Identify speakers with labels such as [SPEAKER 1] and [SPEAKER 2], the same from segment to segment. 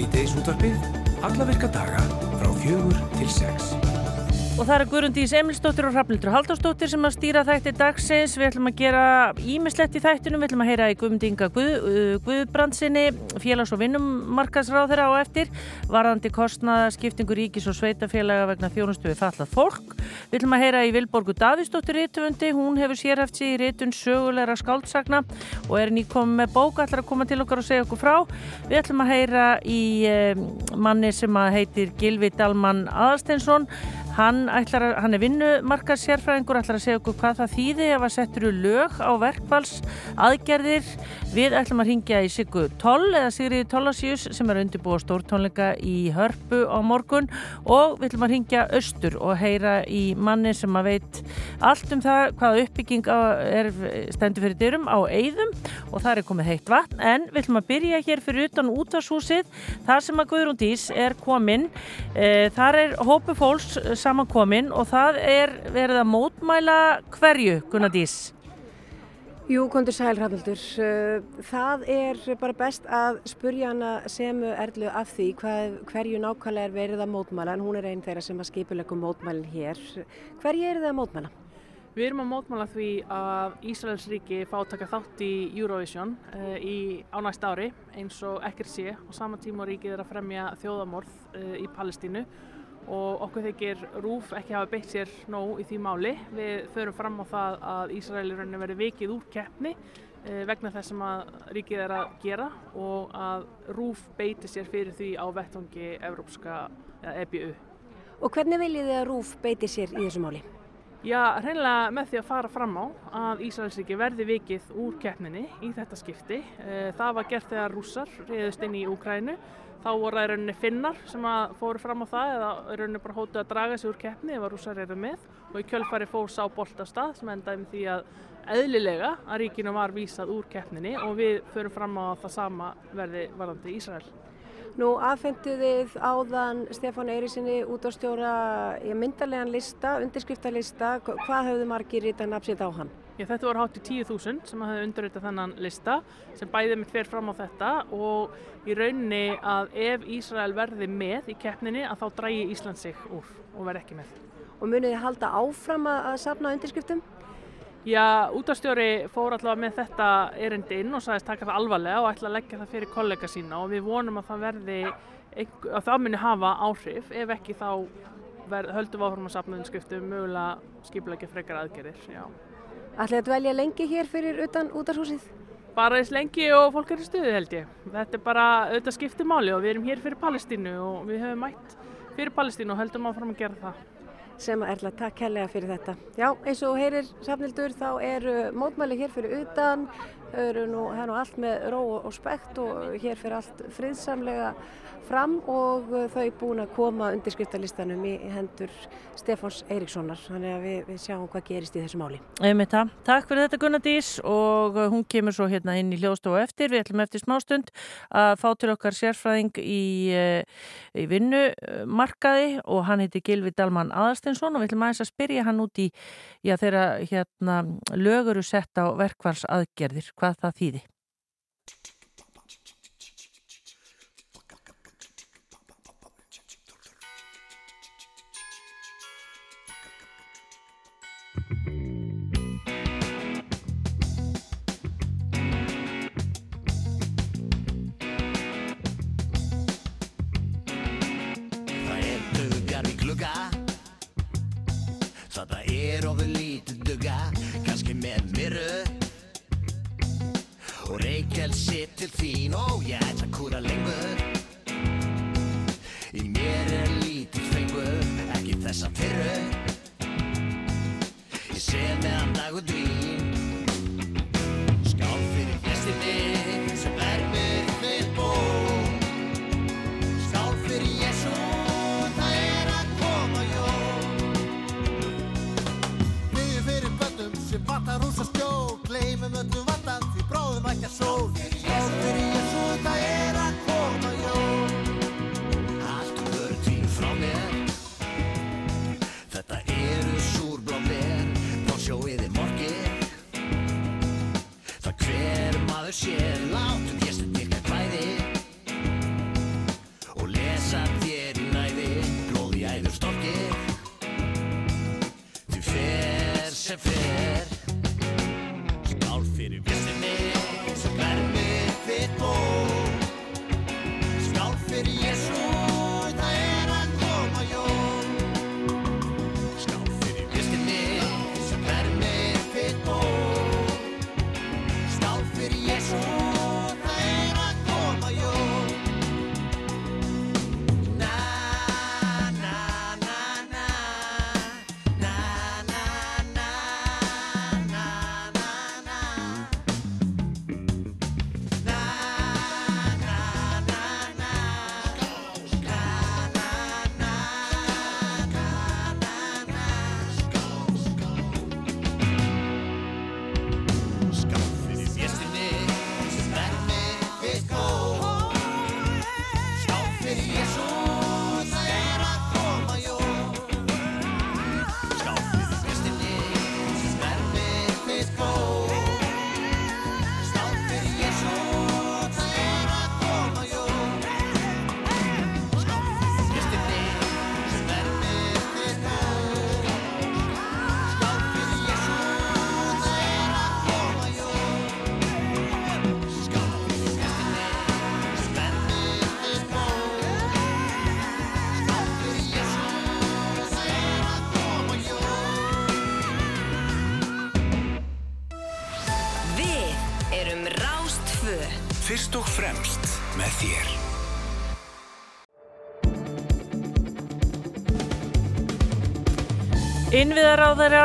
[SPEAKER 1] Svíteis útvarpið, alla virka daga frá fjögur til sex.
[SPEAKER 2] Og það er Guðrundís Emilsdóttir og Hrafnildur Haldarsdóttir sem að stýra þætti dagsins. Við ætlum að gera ímislegt í þættunum. Við ætlum að heyra í Guðmundinga Guð, uh, Guðbrandsinni, félags- og vinnumarkaðsráð þeirra á eftir. Varðandi kostnaða, skiptingu ríkis og sveitafélaga vegna þjónustu við fallað fólk. Við ætlum að heyra í Vilborgu Davísdóttir rítufundi. Hún hefur sérhæft sér í rítun sögulegra skáldsagna og er nýkomið með bók allar að koma til okkar og segja okkur frá. Við ætlum að heyra í um, manni sem heitir Gilvi Dalman Aðarsteinsson Hann, ætlar, hann er vinnumarkað sérfræðingur, ætlar að segja okkur hvað það þýði ef að settur lög á verkvals aðgerðir. Við ætlum að ringja í Sigur Toll eða Sigriði Tollasjus sem er undirbúa stórtónleika í Hörpu á morgun og við ætlum að ringja austur og heyra í manni sem að veit allt um það hvaða uppbygging er stendur fyrir dyrum á eigðum og það er komið heitt vatn en við ætlum að byrja hér fyrir utan útvarshúsið þar sem að Guðrún Dís er komin. E, þar er hópu fólks samankomin og það er verið að mótmæla hverju, Gunnar Dís?
[SPEAKER 3] Jú, kontur sæl Rafnildur. Það er bara best að spurja hana sem erlu af því hvað, hverju nákvæmlega er verið að mótmæla en hún er einn þeirra sem að skipuleikum mótmælinn hér. Hverju er það að mótmæla?
[SPEAKER 4] Við erum að mótmála því að Ísraels ríki fá að taka þátt í Eurovision uh, í, á næst ári eins og ekkert sé og saman tíma ríkið er að fremja þjóðamorð uh, í Palestínu og okkur þykir Rúf ekki hafa beitt sér nóg í því máli. Við förum fram á það að Ísraeli raunin verði vikið úr keppni uh, vegna þess sem að ríkið er að gera og að Rúf beiti sér fyrir því á vettvangi Evrópska EBU.
[SPEAKER 3] Og hvernig viljið þið að Rúf beiti sér í þessu máli?
[SPEAKER 4] Já, hreinlega með því að fara fram á að Ísraelsríki verði vikið úr keppninni í þetta skipti. Það var gert þegar rússar reyðust inn í Úkrænu. Þá voru það í rauninni finnar sem fóru fram á það eða í rauninni bara hóttu að draga sig úr keppni ef að rússar eru með og í kjölfari fór sá bolt af stað sem endaði með því að eðlilega að ríkinu var vísað úr keppninni og við förum fram á að það sama verði varðandi Ísrael.
[SPEAKER 3] Nú aðfenduðið áðan Stefán Eirísinni út á stjóra myndarlegan lista, undirskriftalista, hvað höfðu margir rita nafnsitt á hann?
[SPEAKER 4] Já, þetta voru hátt í 10.000 sem hafði undirritað þennan lista sem bæðið mitt fer fram á þetta og í rauninni að ef Ísrael verði með í keppninni að þá drægi Ísland sig úr og verði ekki með.
[SPEAKER 3] Og munið þið halda áfram að safna undirskriftum?
[SPEAKER 4] Já, útastjóri fór allavega með þetta erindi inn og sagðist taka það alvarlega og ætla að leggja það fyrir kollega sína og við vonum að það verði, að það muni hafa áhrif, ef ekki þá verð, höldum áfram að sapna undirskriftum mögulega skipulegja frekar aðgerðir, já.
[SPEAKER 3] Ætlaði að dvelja lengi hér fyrir utan útashúsið?
[SPEAKER 4] Bara eins lengi og fólk er í stuði held ég. Þetta er bara auðvitað skiptið máli og við erum hér fyrir Palestínu og við höfum mætt fyrir Palestínu og höldum áfram að gera það
[SPEAKER 3] sem að erla takk hellega fyrir þetta. Já, eins og heyrir safnildur þá eru mótmæli hér fyrir utan, nú, það er nú allt með ró og spekt og hér fyrir allt friðsamlega fram og þau búin að koma undirskriftalistanum í hendur Stefáns Eiríkssonar, þannig að við, við sjáum hvað gerist í þessu máli.
[SPEAKER 2] Einmitt það. Takk fyrir þetta Gunnar Dís og hún kemur svo hérna inn í hljóðstofu eftir, við ætlum eftir smástund að fá til okkar sérfræðing í, í vinnumarkaði og hann heiti Gilvi Dalman Aðarsteinsson og við ætlum aðeins að spyrja hann út í já, þeirra hérna, löguru sett á verkvarsaðgerðir, hvað það þýði.
[SPEAKER 5] Það er ofur lítið duga, kannski Sitt til þín og ég ætla að kúra lengur. Í mér er lítið fengur, ekki þessa fyrru. Ég sé meðan dag og dvín sem
[SPEAKER 2] Innviðaráðara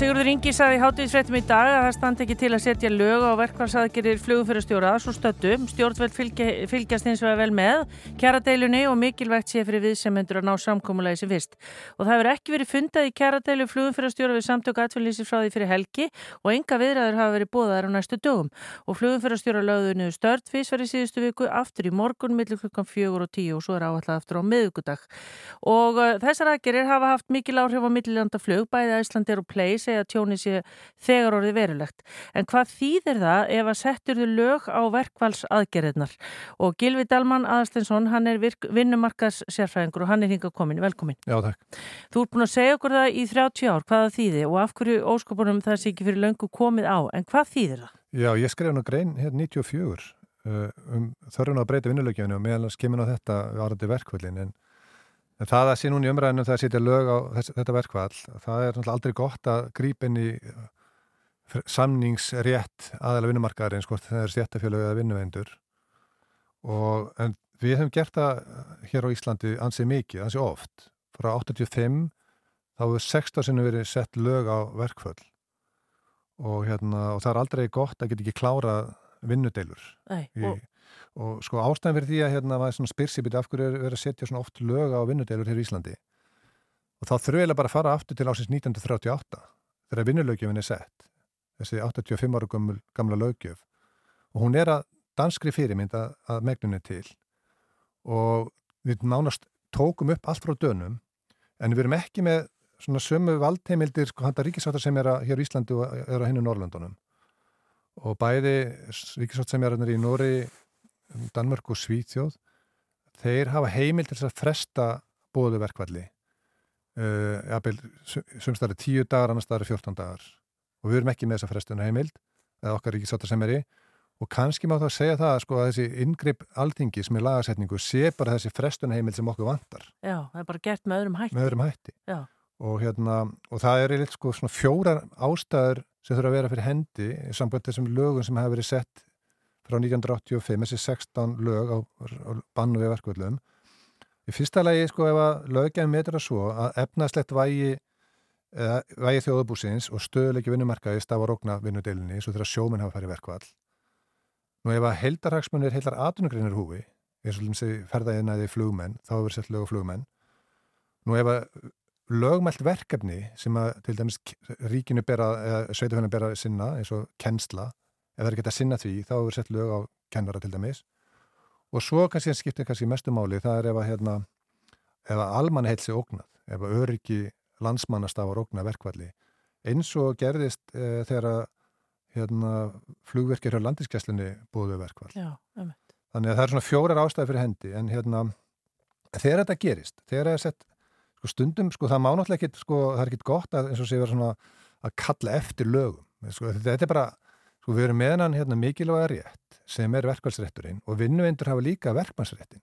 [SPEAKER 2] Sigurður Ingi sagði í hátíðisfréttum í dag að það standi ekki til að setja lög á verkvarsaðgerir flugumfyrastjóra svo stöttu. Stjórnveld fylgja, fylgjast eins og vel með kjaradeilunni og mikilvægt sé fyrir viðsemendur að ná samkómulagi sem fyrst. Og það hefur ekki verið fundað í kjaradeilu flugumfyrastjóra við samtöku atfélýsir frá því fyrir helgi og enga viðræður hafa verið bóðaðar á næstu dögum. Og flugumfyrastjóra lögðu niður stört fyrst í síðustu viku aftur í morgun millir klukkan fjögur og tíu og svo er áallega aftur á miðugudag. Og uh, þessar aðgerir hafa haft mikil áhrif á millillandaflug, bæði Æslandir og Play segja að tjóni sé þegar orðið verulegt. En hvað þýðir það ef að settur þau lög á verkvals aðgerðirnar? Og Gilvi Dalman Aðarstensson, hann er vinnumarkas sérfræðingur og hann er hingað komin. Velkomin.
[SPEAKER 6] Já, takk.
[SPEAKER 2] Þú ert búin að segja okkur það í 30 ár, hvaða þýði og af hverju óskopunum það sé ekki fyrir löngu komið á. En hvað þýðir það?
[SPEAKER 6] Já, ég skrif nú grein hérna 94 uh, um þörfuna að breyta vinnulögjafinu og meðal skimmin á þetta varandi verkvöldin en En það að sé núna í umræðinu það að setja lög á þess, þetta verkvall, það er aldrei gott að grípa inn í samningsrétt aðeila vinnumarkaðarins, hvort það er stjættafjölu eða vinnuvendur. Og, en við hefum gert það hér á Íslandi ansið mikið, ansið oft. Frá 85 þá hefur 16 sinni verið sett lög á verkvall og, hérna, og það er aldrei gott að geta ekki klára vinnudeilur.
[SPEAKER 2] Nei,
[SPEAKER 6] Í,
[SPEAKER 2] og,
[SPEAKER 6] og sko ástæðan fyrir því að hérna maður svona spyr sér byrja af hverju er verið að setja svona oft lög á vinnudeilur hér í Íslandi? Og þá þurfum við bara að fara aftur til ásins 1938 þegar vinnulögjöfin er sett þessi 85 ára gamla, gamla lögjöf og hún er að danskri fyrirmynd að, að megnunni til. Og við nánast tókum upp allt frá dönum en við erum ekki með svona sömu valdheimildir sko handa ríkisáttar sem er að hér í Íslandi og er á hinnu Norrlöndunum og bæði ríkisáttar sem er í Nóri Danmörk og Svíþjóð þeir hafa heimil til þess að fresta bóðu verkvalli uh, sumstæri 10 dagar annars staðar 14 dagar. Og við erum ekki með þessa frestuna heimild eða okkar ríkisáttar sem er í. Og kannski má það segja það sko, að þessi yngripp alþingi sem er lagasetningu sé bara þessi frestuna heimild sem okkur vantar.
[SPEAKER 2] Já, það er bara gert með öðrum hætti.
[SPEAKER 6] með öðrum hætti. Og, hérna, og það er eitt sko svona fjórar ástæður sem þurfa að vera fyrir hendi í samband þessum lögum sem hafa verið sett frá 1985, þessi 16 lög á, á bannu við verkvöldum. Í fyrsta lagi, sko, ef að löggjæðin metur að svo að efnaslegt vægi, eða, vægi þjóðabúsins og stöðuleiki vinnumarkaði stafa rókna vinnudelinni, svo þegar sjóminn hafa farið verkvall. Nú ef að heldarhagsmunir heilar atvinnugrinir húfi, eins og þessi ferðaðinaði flugmenn, þá hefur sett lög og flugmenn. Nú ef að lögmælt verkefni sem að til dæmis ríkinu bera, eða sveitufennu bera sinna, eins og kennsla, ef það er ekki að sinna því, þá hefur sett lög á kennara til dæmis. Og svo kannski skiptir kannski mestu máli, það er ef að hérna, ef að almanna heilsi ógnað, ef að öryggi landsmannastafar ógnað verkvalli. Eins og gerðist e, þegar að hérna, flugverkir á landiskesslunni búðu verkvall.
[SPEAKER 2] Já.
[SPEAKER 6] Þannig að það er svona fjórar ástæði fyrir hendi, en hérna, þegar þetta gerist, þegar það er sett sko, stundum, sko, það má náttúrulega ekki, sko, það er ekki gott að að kalla eftir lögum. Sko, þetta er bara, sko, við erum meðan hérna mikilvæga rétt sem er verkvælsrétturinn og vinnuvindur hafa líka verkmannsréttin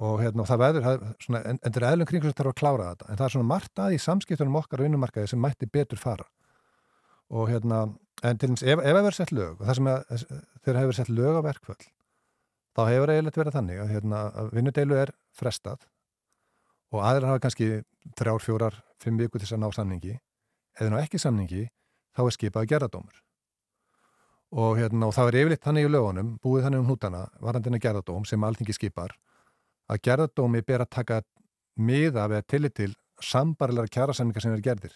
[SPEAKER 6] og hérna, og það veður, það, svona, en, en það er eðlum kringur sem þarf að klára þetta, en það er svona margt að í samskiptunum okkar á vinnumarkaði sem mætti betur fara. Og hérna, en til dæmis, ef, það verður sett lög það sem að, þegar hefur sett lög á verkvöld, þá hefur eiginlega verið þannig að, hérna, að vinnudeilu er frestað og aðra hafa kannski þrjár, fjórar, fimm viku til þess að ná samningi. Eða ná ekki samningi, þá er skipað gerðadómur og, hérna, og það er yfirleitt þannig í lögunum, búið þannig um hútana, varandina gerðadóm sem alltingi skipar að gerðadómi ber að taka miða við að tillit til sambarlegar kjærasamningar sem er gerðir.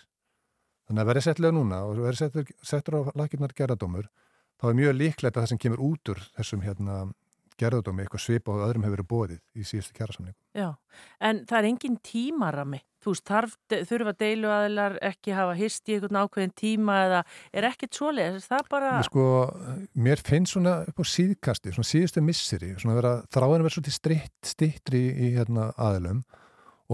[SPEAKER 6] Þannig að verði sett lög núna og verði settur, settur á lakirnar gerðadómur, þá er mjög líklegt að það sem kemur út úr þessum hérna, gerðadómi, eitthvað svipa og öðrum hefur verið bóðið í síðustu kjærasamningu.
[SPEAKER 2] Já, en það er engin tímarami. Þú veist, þarf, þurfa deilu aðilar ekki hafa hist í einhvern ákveðin tíma eða er ekkert svolega, það bara...
[SPEAKER 6] Sko, mér finnst svona upp á síðkasti, svona síðustu misseri, svona vera þráðin verið svolítið stritt, stittri í, í hérna, aðilum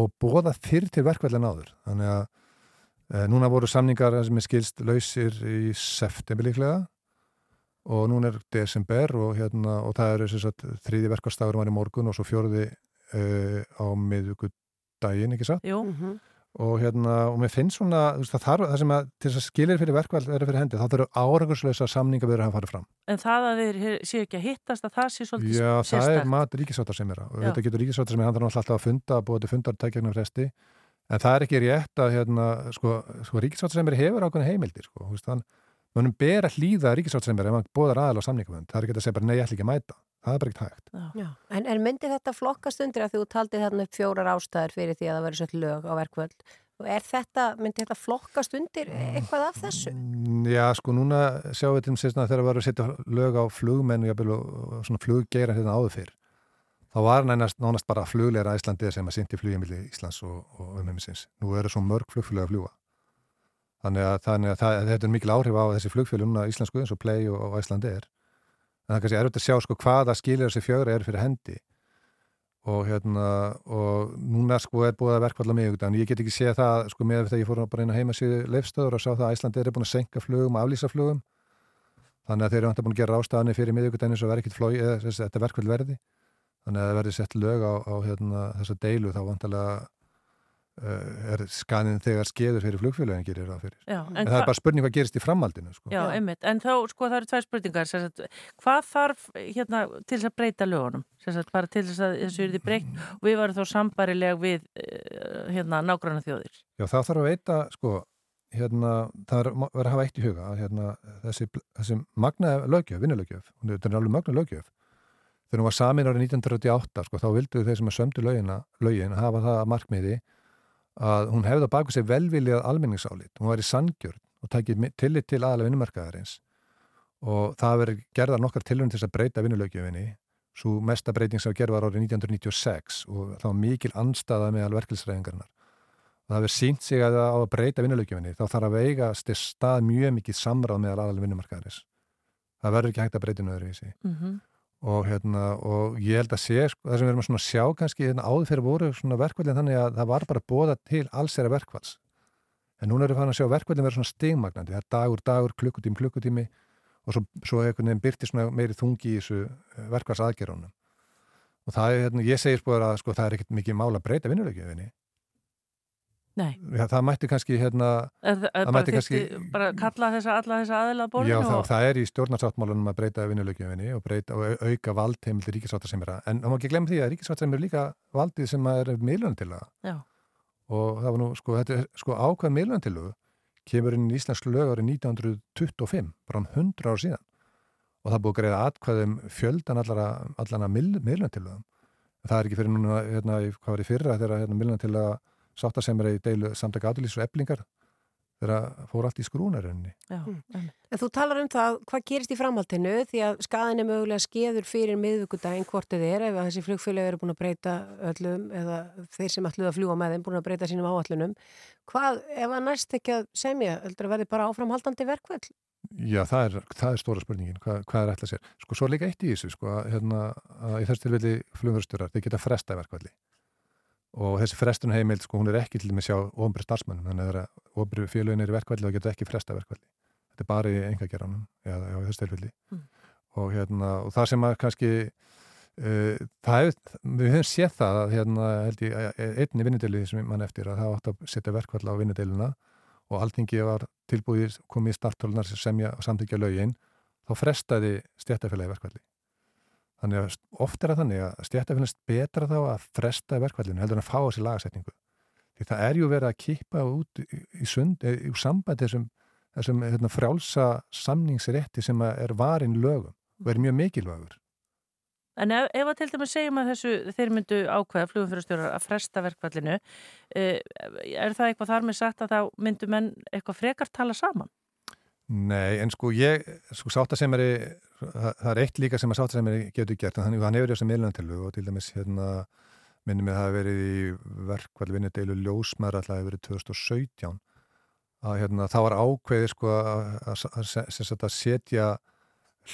[SPEAKER 6] og bóða fyrr til verkvelin áður. Þannig að e, núna voru samningar sem er skilst lausir í september líklega og núna er desember og, hérna, og það eru þrýði verkvastagur var í morgun og svo fjóruði e, á miðugudaginn, ekki satt?
[SPEAKER 2] Jú.
[SPEAKER 7] Mm -hmm.
[SPEAKER 6] Og, hérna, og mér finnst svona, veist, það, þarf, það sem að til þess að skilir fyrir verkvæl er fyrir hendi, þá þurfa árangursleisa samninga við að fara fram.
[SPEAKER 2] En það að þeir séu ekki að hittast að það sé svolítið
[SPEAKER 6] Já, það
[SPEAKER 2] sérstakt.
[SPEAKER 6] er mat ríkisváttar sem er og þetta getur ríkisváttar sem er, hann alltaf að funda að búa til fundartækjarnar fresti en það er ekki rétt að hérna, sko, sko ríkisváttar sem er hefur ákveðin heimildir sko, hann, mannum ber að hlýða er ef hann bóðar aðal á samningafönd, það er ekki að segja bara nei, ég ætla ekki að mæta það er bara ekkert hægt.
[SPEAKER 7] Já. En, en myndi þetta flokkast undir að þú taldið þarna upp fjórar ástæður fyrir því að það verður sett lög á verkvöld og er þetta, myndi þetta flokkast undir eitthvað af þessu?
[SPEAKER 6] Mm, Já, sko núna sjáum við til þess að þegar við varum að setja lög á flugmenn og, og svona fluggeira hérna áður fyrr þá var nænast nánast bara flugleira Íslandi sem að syndi flugimilli Íslands og, og umheimisins. Nú eru svo mörg flugflög að fljúa. Þannig að, þannig að það, þetta er mikil áhrif á þessi flugfjöluna íslensku eins og Play og, og Íslandi er. En það er kannski erfitt að sjá sko hvaða skilir þessi fjögra er fyrir hendi. Og hérna og núna sko er búið að verkvalla mig en ég get ekki séð það sko með þegar ég fór bara inn á heimasíðu leifstöður og sá það að Íslandi er búin að senka flugum og aflýsa flugum. Þannig að þeir eru búin að gera ástæðanir fyrir miðugutæni sem verður ekkit flói eða þess, þetta verkvall verði. Þannig að það verði sett lög á, á hérna, þessa deilu þá vantalega uh, er skanin þegar skeður fyrir flugfélagin gerir það fyrir.
[SPEAKER 2] Já,
[SPEAKER 6] en, það er bara spurning hvað gerist í framhaldinu sko.
[SPEAKER 2] Já, einmitt, en þá, sko, það eru tvær spurningar sagt, hvað þarf hérna til þess að breyta lögunum, sagt, bara til þess að þessu er því breykt og við varum þá sambarileg við uh, hérna nágranna þjóðir
[SPEAKER 6] Já, það þarf að veita, sko hérna, það verður að hafa eitt í huga að hérna, þessi, þessi magna lögjöf, vinnulögjöf, þetta er alveg magna lögjöf þegar hún var samin árið 1938 sko, þá vildu þeir sem að sömdu lögina, lögin hafa það að markmiði að hún hefði á baku sig velviljað almenningsálit, hún var í sangjörn og tækið tillit til aðalega vinnumarkaðarins. Og það verður gerðar nokkar tilhörn til að breyta vinnulögjöfinni svo mesta breyting sem gerð var árið 1996 og var mikil anstaða með alverkilsræðingarnar og það verður sínt sig að á að breyta vinnulögjöfinni þá þarf að veiga stað mjög mikið samráð með aðalega vinnumarkaðarins. Það verður ekki hægt að breyta sig
[SPEAKER 2] mm -hmm.
[SPEAKER 6] Og, hérna, og ég held að sé sko, það sem við erum að sjá kannski hérna, áður fyrir voru verkvælinn þannig að það var bara bóða til alls þeirra verkvæls en núna erum við fann að sjá verkvælinn vera svona stigmagnandi. Það er dagur, dagur, klukkutími, klukkutími og svo, svo einhvern veginn byrti meiri þungi í þessu verkvæls aðgerunum og það er, hérna, ég segir sko að sko, það er ekkert mikið mál að breyta vinnulögjöfinni
[SPEAKER 2] Nei.
[SPEAKER 6] Já, það mætti kannski hérna
[SPEAKER 2] er, er,
[SPEAKER 6] það
[SPEAKER 2] bara,
[SPEAKER 6] mætti
[SPEAKER 2] kannski... bara kalla þessa, alla þessa aðila að borðinu
[SPEAKER 6] Já, það,
[SPEAKER 2] og...
[SPEAKER 6] það er í stjórnarsáttmálunum að breyta vinnulögjöfinni og, og auka valdheimildi ríkisváttasemjara en það má ekki glemja því að ríkisváttasemjara er líka valdið sem er miðlunum til það og það var nú, sko, þetta er sko ákveð miðlunum til það kemur inn í Íslands lög árið 1925 bara um 100 ár síðan. Og það búið að greiða atkvæðum fjöldan allara, allara miðlunum til það það er ekki fyrir núna, hérna, hvað var í fyrra þegar hérna, miðlunum til að sátta sem er í deilu samtaka aðlýs og eblingar þegar fór allt í skrúnarunni.
[SPEAKER 7] Mm. En þú talar um það hvað gerist í framhaldinu því að skaðin er mögulega skeður fyrir miðvíkudaginn hvort þið er ef þessi flugfélagi eru búin að breyta öllum eða þeir sem ætluð að fljúa með þeim búin að breyta sínum áallunum. Hvað ef að næst ekki að semja, heldur að verði bara áframhaldandi verkvöld?
[SPEAKER 6] Já, það er, það er stóra spurningin, hvað, hvað er ætlað sér? Sko, svo er líka eitt í þessu, sko, hérna, í þess tilfelli flugverðstjórar, þeir geta fresta verkvöldi og þessi frestun heimild, sko, hún er ekki til með sjá ofnbryr starfsmönnum, þannig að ofnbryr félagin er verkvalli og getur ekki fresta verkvalli þetta er bara í engageranum eða á þessu tilfelli.
[SPEAKER 2] Mm.
[SPEAKER 6] og, hérna, og það sem að kannski uh, það við höfum séð það að hérna, ég, eh, einni vinnudeli sem mann eftir að það átt að setja verkvall á vinnudelina og alþingi var tilbúið komið í starftölunar sem semja og samþykja lögin þá frestaði stjættafélagi verkvalli þannig að oft er það þannig að stjættafélagist betra þá að fresta verkvallinu heldur en að fá þessi lagasetningu því það er ju verið að kippa út í, í sund, í, sambandi þessum, þessum hérna, frjálsa samningsrétti sem að er varin lögum og er mjög mikilvægur
[SPEAKER 2] En ef, ef að til dæmis segjum að þessu þeir myndu ákveða flugumfyrastjórar að fresta verkvallinu, uh, er það eitthvað þar með sagt að þá myndu menn eitthvað frekar tala saman?
[SPEAKER 6] Nei, en sko ég, sko sáttasemari, það, er eitt líka sem að sáttasemari getur gert, en hann, hann hefur þessum meðlunatilu og til dæmis hérna minnum við að það hefur verið í verkvall vinnudeilu ljósmæra alltaf hefur verið 2017 að hérna þá var ákveði sko að, að, að, að setja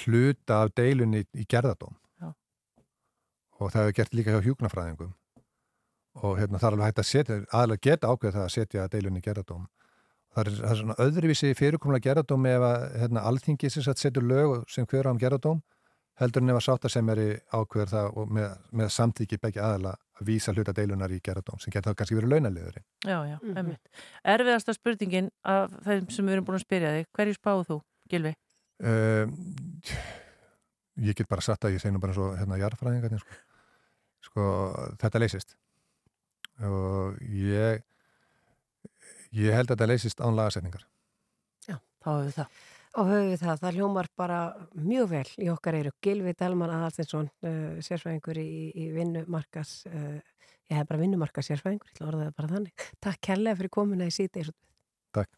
[SPEAKER 6] hluta af deilunni í, í gerðadóm
[SPEAKER 2] Já.
[SPEAKER 6] og það hefur gert líka hjá hjúknafræðingum og hérna það er alveg hægt að setja, aðalega geta ákveð það að setja deilunni í gerðadóm Það er, það er svona öðruvísi fyrirkomlega gerðardóm ef að hérna, alþingi sem setur lög sem hver á um gerðardóm heldur en ef að sátta sem er í ákveður það og með, með samtíki begge aðala að vísa hluta deilunar í gerðardóm sem getur kannski verið launaliðurinn.
[SPEAKER 2] Já, já,
[SPEAKER 7] Mhm.
[SPEAKER 2] emmitt. Erfiðasta spurningin af þeim sem við erum búin að spyrja þig, hverju spáðu þú, Gilvi?
[SPEAKER 6] Um, ég get bara satt að ég segi nú bara svo hérna jarðfræðingarnir sko. sko, þetta leysist og ég ég held að þetta leysist án lagasetningar.
[SPEAKER 2] Þá hefur það.
[SPEAKER 7] Og höfum við það, það hljómar bara mjög vel í okkar eru. Gilvi Delman Aðalstinsson, uh, sérsvæðingur í, í vinnumarkas, uh, ég hef bara vinnumarkas sérsvæðingur, ég ætla að orða það bara þannig. Takk kærlega fyrir komuna í síðdeis.
[SPEAKER 6] Takk.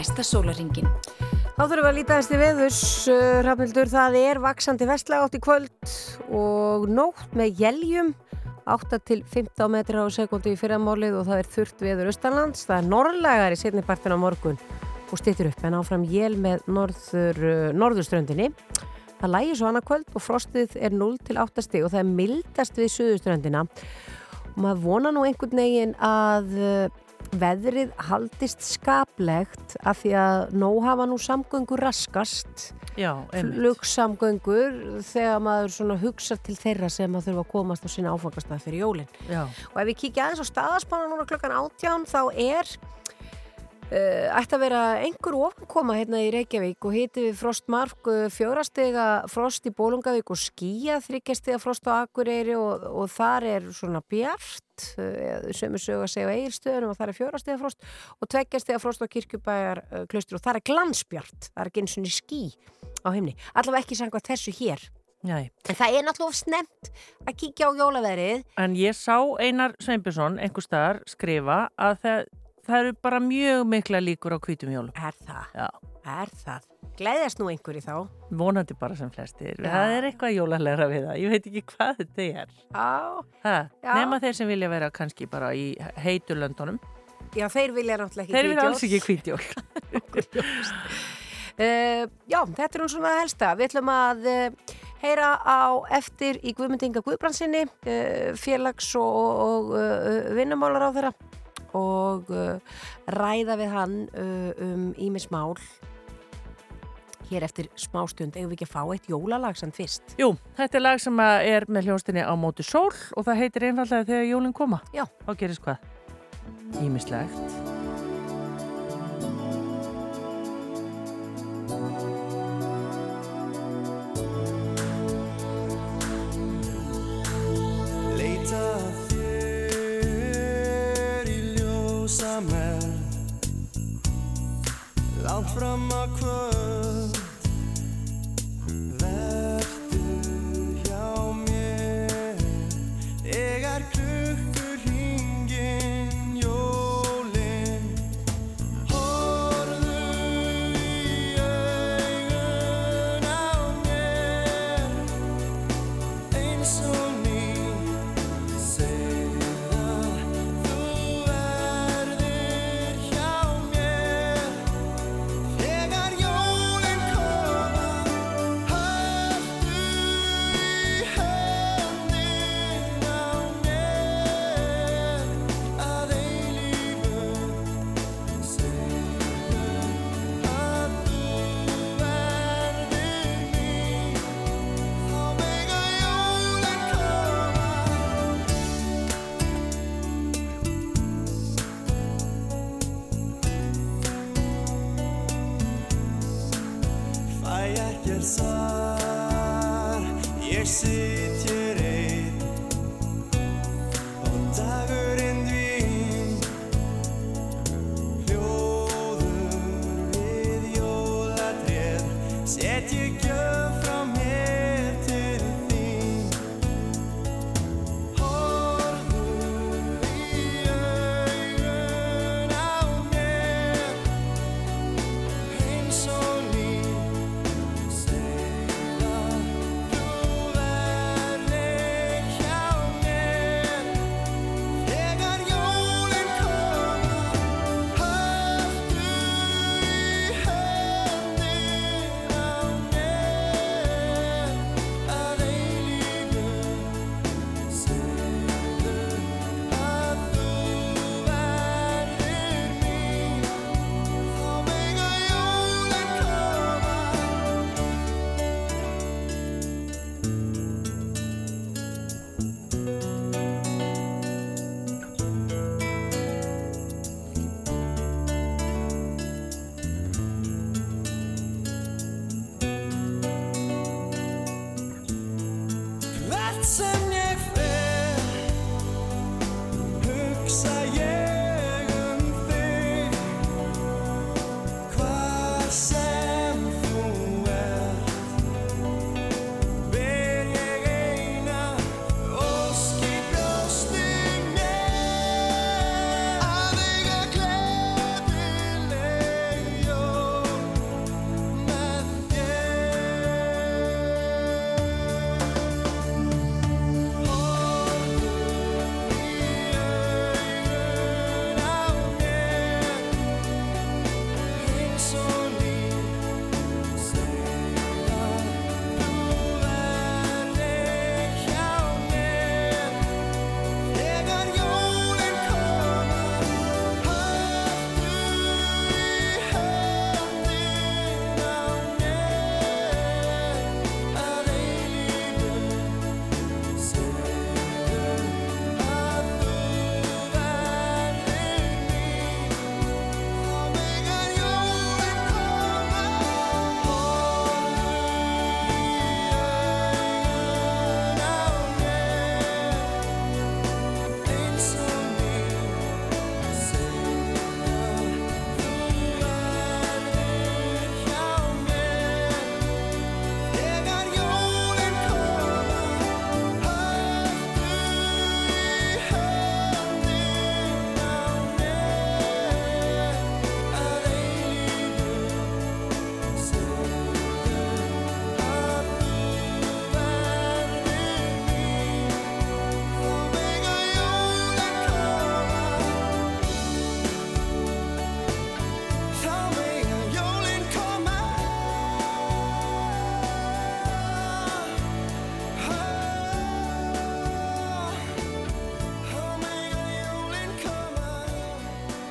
[SPEAKER 8] Næsta sólaringin.
[SPEAKER 3] Þá þurfum við að líta til veðurs, uh, Rafnildur, það er vaksandi vestlega átt í kvöld og nótt með jæljum, 8 til 15 metra á sekundi í fyrramálið og það er þurft veður austanlands, það er norrlegar í setnipartin á morgun og stýttir upp en áfram jél með norður, uh, norðurströndinni. Það lægir svo annað kvöld og frostið er 0 til 8 stig og það er mildast við suðuströndina og maður vona nú einhvern veginn að uh, veðrið haldist skaplegt af því að nóg hafa nú samgöngur raskast. Flugsamgöngur þegar maður hugsa til þeirra sem að þurfa að komast á sína áfangastað fyrir jólinn og ef við kíkja aðeins á staðaspanna núna klokkan átján þá er ætti að vera einhver ofankoma hérna í Reykjavík og hiti við frostmark uh, fjórastega frost í Bólungavík og skýja þryggjastega frost á Akureyri og, og þar er svona bjart sem er sög að segja á eigilstöðunum og þar er fjórastega frost og tveggjastega frost á kirkjubæjar uh, klaustur og þar er glansbjart, það er ekki eins og ský á heimni, allavega ekki sanga þessu hér
[SPEAKER 2] Nei.
[SPEAKER 3] en það er náttúrulega snemt að kíkja á jólaverið
[SPEAKER 2] En ég sá Einar Sveinbjörnsson einhver staðar skrifa að það, það eru bara mjög mikla líkur á hvítum jólum.
[SPEAKER 3] er það?
[SPEAKER 2] Já,
[SPEAKER 3] Er það? Gleðjast nú einhverju þá?
[SPEAKER 2] vonandi bara sem flestir.
[SPEAKER 3] Já.
[SPEAKER 2] Það er eitthvað jólalegra við það. Ég veit ekki hvað þetta er.
[SPEAKER 3] Já.
[SPEAKER 2] Nema þeir sem vilja vera kannski bara í heiturlöndunum.
[SPEAKER 3] Já, þeir vilja náttúrulega ekki
[SPEAKER 2] Þeir vilja alls ekki hvítjól.
[SPEAKER 3] Uh, já, þetta er hún svona helsta. Við ætlum að uh, heyra á eftir í Guðmyndinga Guðbrandsinni, uh, félags- og, og vinnumálar á þeirra og uh, ræða við hann uh, um ímismál hér eftir smástund. Eigum við ekki að fá eitt jólalag samt fyrst?
[SPEAKER 2] Jú, þetta er lag sem er með hljónstinni á móti sól og það heitir einfallega þegar jólinn koma.
[SPEAKER 3] Já.
[SPEAKER 2] Þá gerist hvað? Ímislegt.
[SPEAKER 9] Ljósa með. Langt fram að kvöld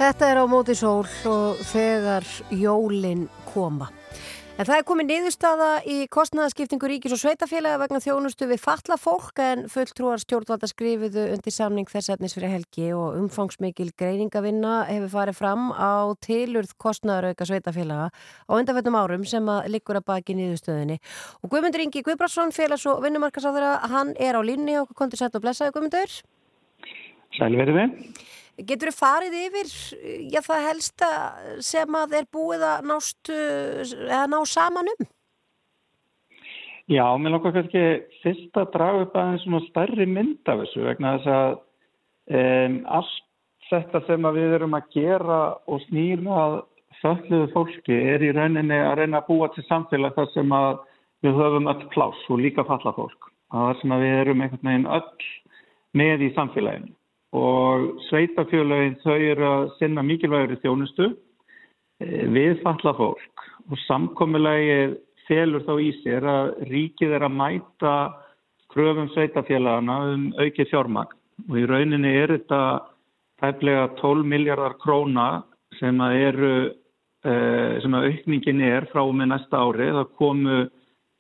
[SPEAKER 7] Þetta er á móti sól og þegar jólin koma. En það er komið niðurstaða í kostnæðaskiptingu ríkis og sveitafélaga vegna þjónustu við fatla fólk en fulltrúar stjórnvalda skrifiðu undir samning þess efnis fyrir helgi og umfangsmikil greiningavinna hefur farið fram á tilurð kostnæðarauka sveitafélaga á undanfettum árum sem að liggur að baki niðurstöðinni. Og Guðmundur Ingi Guðbrandsson, félags- og vinnumarkasáðara, hann er á línni og kontur sett og blessaði Guðmundur.
[SPEAKER 10] Sælverið við.
[SPEAKER 7] Getur þið farið yfir já, það helsta sem að er búið að nást, eða ná saman um?
[SPEAKER 10] Já, mér langar kannski fyrst að draga upp aðeins svona stærri mynd af þessu vegna þess að um, allt þetta sem að við erum að gera og snýra þölluðu fólki er í rauninni að reyna að búa til samfélag þar sem að við höfum öll pláss og líka falla fólk. Það er sem að við erum einhvern veginn öll með í samfélaginu og sveitafjölögin þau eru að sinna mikilvægur í þjónustu við falla fólk. Og samkommulegi felur þá í sér að ríkið er að mæta kröfum sveitafélagana um aukið fjármagn. Og í rauninni er þetta tæplega 12 miljardar króna sem að eru sem að aukningin er frá með næsta ári. Það komu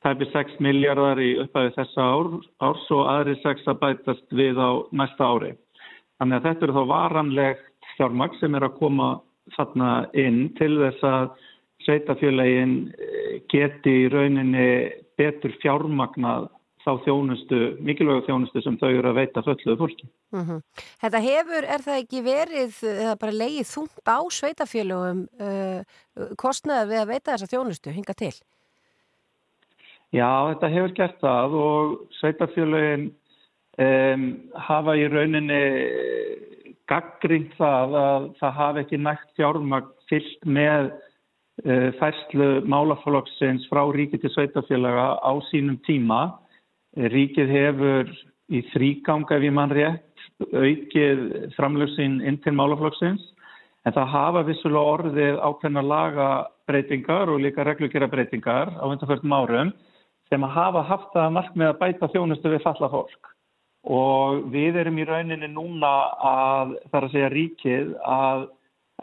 [SPEAKER 10] tæpið 6 miljardar í upphæfi þessa ár, árs og aðri 6 að bætast við á næsta ári Þannig að þetta eru þá varanlegt fjármagn sem er að koma þarna inn til þess að sveitafjölegin geti í rauninni betur fjármagnað þá þjónustu, mikilvægu þjónustu sem þau eru að veita fölluðu fólki.
[SPEAKER 7] Mm -hmm. Þetta hefur, er það ekki verið, eða bara leið þungt á sveitafjölugum uh, kostnaði við að veita þessa þjónustu, hinga til?
[SPEAKER 10] Já, þetta hefur gert það og sveitafjölugin um, hafa í rauninni gaggrínt það að það hafi ekki nægt fjármagn fyllt með uh, færslu málaflokksins frá ríkið til sveitafélaga á sínum tíma. Ríkið hefur í þrýgang ef ég mann rétt aukið framlöksinn inn til málaflokksins en það hafa vissulega orðið ákveðna lagabreitingar og líka reglugjörabreitingar á undanförnum árum sem að hafa haft það markmið að bæta þjónustu við falla fólk og við erum í rauninni núna að þar að segja ríkið að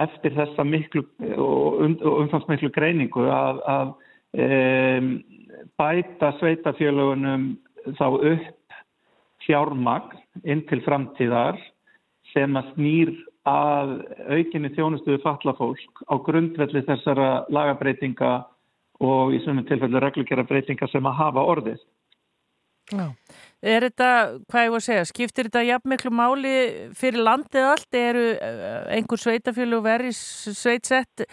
[SPEAKER 10] eftir þessa miklu og umfangsmiklu greiningu að, að um, bæta sveitafjölugunum þá upp fjármagn inn til framtíðar sem að snýr að aukinni þjónustuðu fallafólk á grundvelli þessara lagabreitinga og í svömmum tilfellu reglugjara breytinga sem að hafa orðið.
[SPEAKER 2] Já. Er þetta, hvað ég voru að segja, skiptir þetta jafn miklu máli fyrir landið allt? Eru einhver sveitafjölu verið sveitsett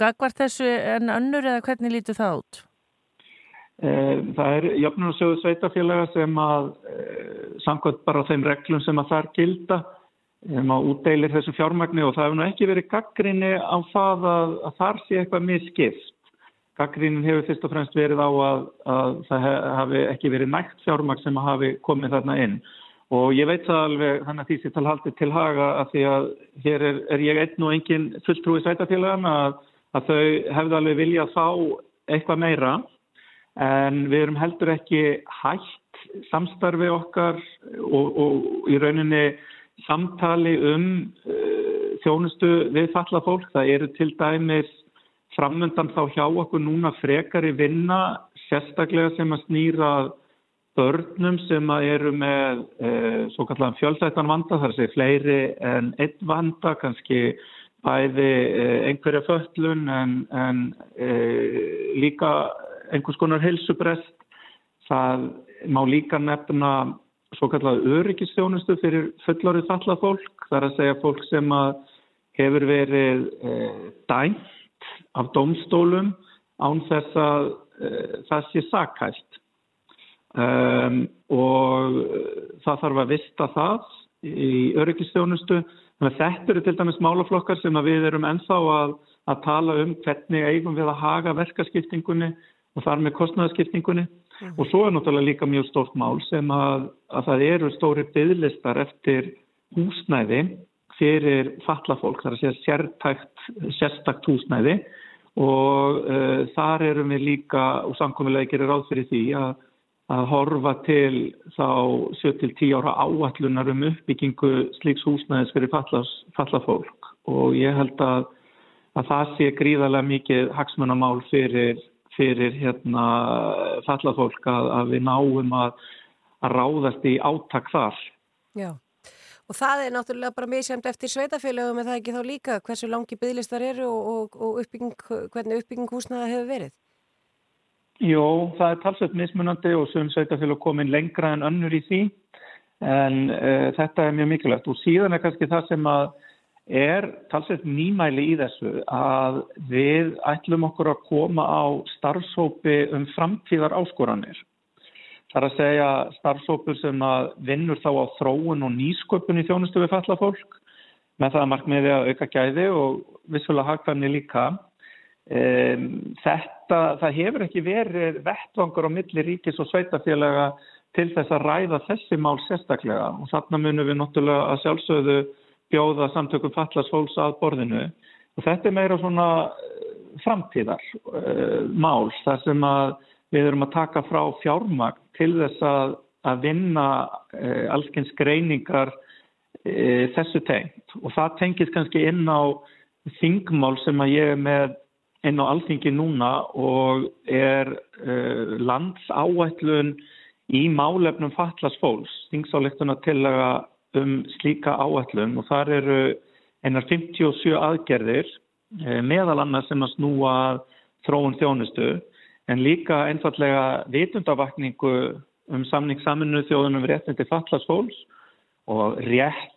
[SPEAKER 2] gagvart þessu en önnur eða hvernig lítur það út?
[SPEAKER 10] Það er jafnum sjóðu sveitafjölega sem að samkvæmt bara þeim reglum sem að þar gilda sem að útdeilir þessu fjármagni og það hefur nú ekki verið gaggrinni á það að, að þar sé eitthvað miskipt. Gaggrínin hefur fyrst og fremst verið á að, að það hafi ekki verið nægt fjármagn sem hafi komið þarna inn og ég veit það alveg þannig að því sem talhaldi til haga að því að hér er, er ég einn og engin fulltrúi sveitafélagan að, að þau hefðu alveg vilja að fá eitthvað meira en við erum heldur ekki hægt samstarfi okkar og, og í rauninni samtali um uh, þjónustu við falla fólk. Það eru til dæmis framöndan þá hjá okkur núna frekari vinna sérstaklega sem að snýra börnum sem að eru með e, svo kallan fjölsættan vanda þar sé fleiri en einn vanda kannski bæði e, einhverja föllun en, en e, líka einhvers konar helsubrest það má líka nefna svo kallar öryggistjónustu fyrir fullorðið fallað fólk þar að segja fólk sem að hefur verið dæmt af domstólum án þess að uh, það sé sakælt um, og það þarf að vista það í öryggistjónustu þetta eru til dæmis málaflokkar sem við erum ennþá að, að tala um hvernig eigum við að haga verkaskiptingunni og þar með kostnæðaskiptingunni mm. og svo er náttúrulega líka mjög stórt mál sem að, að það eru stóri bygglistar eftir húsnæði fyrir fallafólk, það er sértækt, sérstakt húsnæði og uh, þar erum við líka og samkomiðlega gerir ráð fyrir því að, að horfa til þá 7-10 ára áallunar um uppbyggingu slíks húsnæðis fyrir fallafólk og ég held að, að það sé gríðarlega mikið hagsmunamál fyrir, fyrir hérna, fallað fólk að, að við náum að, ráðast í átak þar.
[SPEAKER 7] Já, og það er náttúrulega bara misjæmt eftir sveitafélögum en það ekki þá líka hversu langi bygglistar eru og, og, og uppbygging, hvernig uppbygging húsnaða hefur verið?
[SPEAKER 10] Jó, það er talsveit mismunandi og sem sveitafélag komin lengra en önnur í því en uh, þetta er mjög mikilvægt og síðan er kannski það sem að er talsveit nýmæli í þessu að við ætlum okkur að koma á starfsópi um framtíðar áskoranir. Það er að segja starfsópur sem að vinnur þá á þróun og nýsköpun í þjónustu við falla fólk með það markmiði að auka gæði og vissulega hagkvæmni líka. Þetta, það hefur ekki verið vettvangur á milli ríkis og sveitafélaga til þess að ræða þessi mál sérstaklega og þarna munum við náttúrulega að sjálfsögðu bjóða samtökum fallast fólks að borðinu og þetta er meira svona framtíðar uh, mál þar sem að við erum að taka frá fjármagn til þess að, að vinna uh, allskyns greiningar uh, þessu tengt. Og það tengis kannski inn á þingmál sem að ég er með inn á alþingi núna og er uh, landsáætlun í málefnum fallast fólks, þingsáleiktuna til að um slíka áætlun. Og þar eru einar 57 aðgerðir meðal annars sem að snúa þróun þjónustu en líka einfallega vitundavakningu um samning saminu þjóðunum réttin til fallast fólks og rétt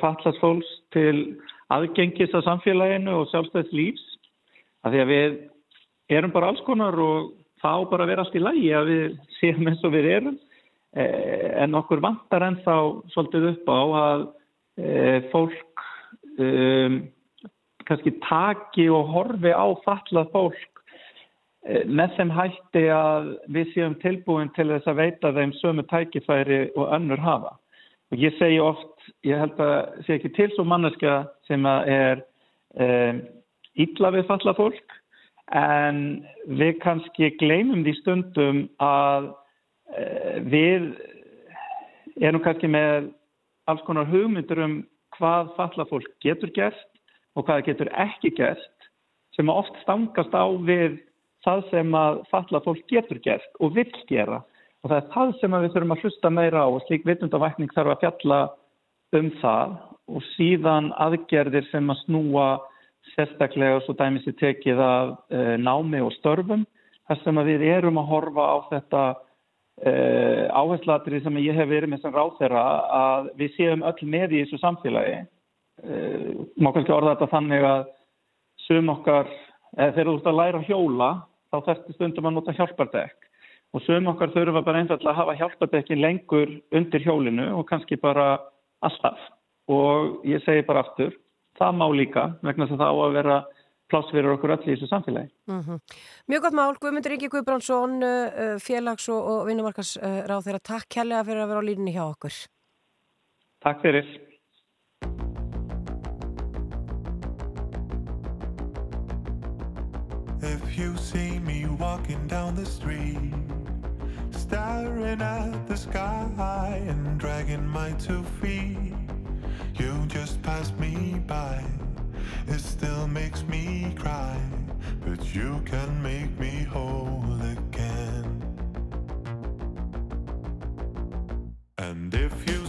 [SPEAKER 10] fallast fólks til aðgengis að samfélaginu og sjálfstæðs lífs. Að því að við erum bara alls konar og þá bara vera allt í lægi að við séum eins og við erum. En okkur vantar ennþá svolítið upp á að fólk um, kannski taki og horfi á fallað fólk með þeim hætti að við séum tilbúin til þess að veita þeim sömu tækifæri og önnur hafa. Og ég segi oft, ég held að sé ekki til svo manneska sem að er um, illa við falla fólk en við kannski gleymum því stundum að uh, við erum kannski með alls konar hugmyndur um hvað falla fólk getur gert og hvað getur ekki gert sem oft stangast á við það sem að falla fólk getur gert og vill gera. Og það er það sem við þurfum að hlusta meira á og slík vitundavakning þarf að fjalla um það. Og síðan aðgerðir sem að snúa sérstaklega svo dæmis í tekið af uh, námi og störfum. Þar sem við erum að horfa á þetta uh, áherslatri sem ég hef verið með sem ráð þeirra að við séum öll með í þessu samfélagi. Uh, má kannski orða þetta þannig að sum okkar þegar þú ert að læra hjóla þá þarfst stundum að nota hjálpardekk og sum okkar þurfa bara einfallega að hafa hjálpardekkin lengur undir hjólinu og kannski bara alltaf og ég segi bara aftur það má líka vegna þess að það á að vera pláss fyrir okkur öll í þessu samfélagi.
[SPEAKER 7] Mm -hmm. Mjög gott mál, Guðmundur Ingi Guðbrandsson, félags- og, vinnumarkasráð þeirra. Takk kærlega fyrir að vera á línni hjá okkur.
[SPEAKER 10] Takk fyrir.
[SPEAKER 11] You see me walking down the street Staring at the sky and dragging my two feet You just passed me by. It still makes me cry, but you can make me whole again. And if you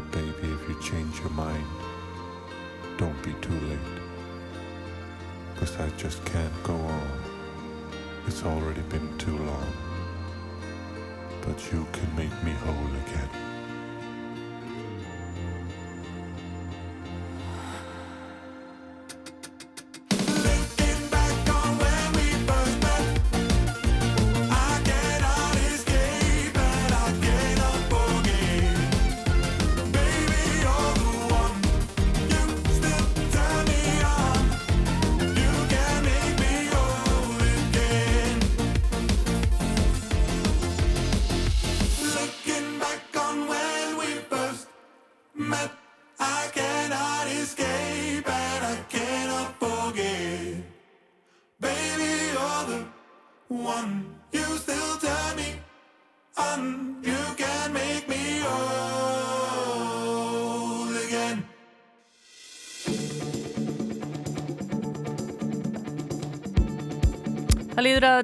[SPEAKER 11] baby, if you change your mind, don't be too late. Cause I just can't go on. It's already been too long. But you can make me whole again.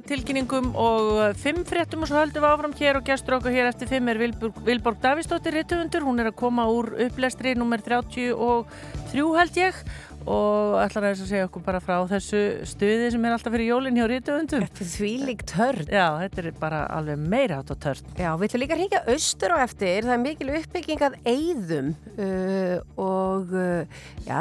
[SPEAKER 2] Tilkynningum og fimm fréttum og svo höldum við áfram hér og gestur okkur hér eftir fimm er Vilborg, Vilborg Davísdóttir Rittufundur, hún er að koma úr upplestri nummer 33 held ég og ætlar að þess að segja okkur bara frá þessu stuði sem er alltaf fyrir jólinn hjá Rittufundum.
[SPEAKER 3] Þetta er þvílík törn.
[SPEAKER 2] Já, þetta er bara alveg meira átt á törn.
[SPEAKER 3] Já, við ætlum líka að hringja austur á eftir, það er mikil uppbygging að eyðum uh, og uh, já,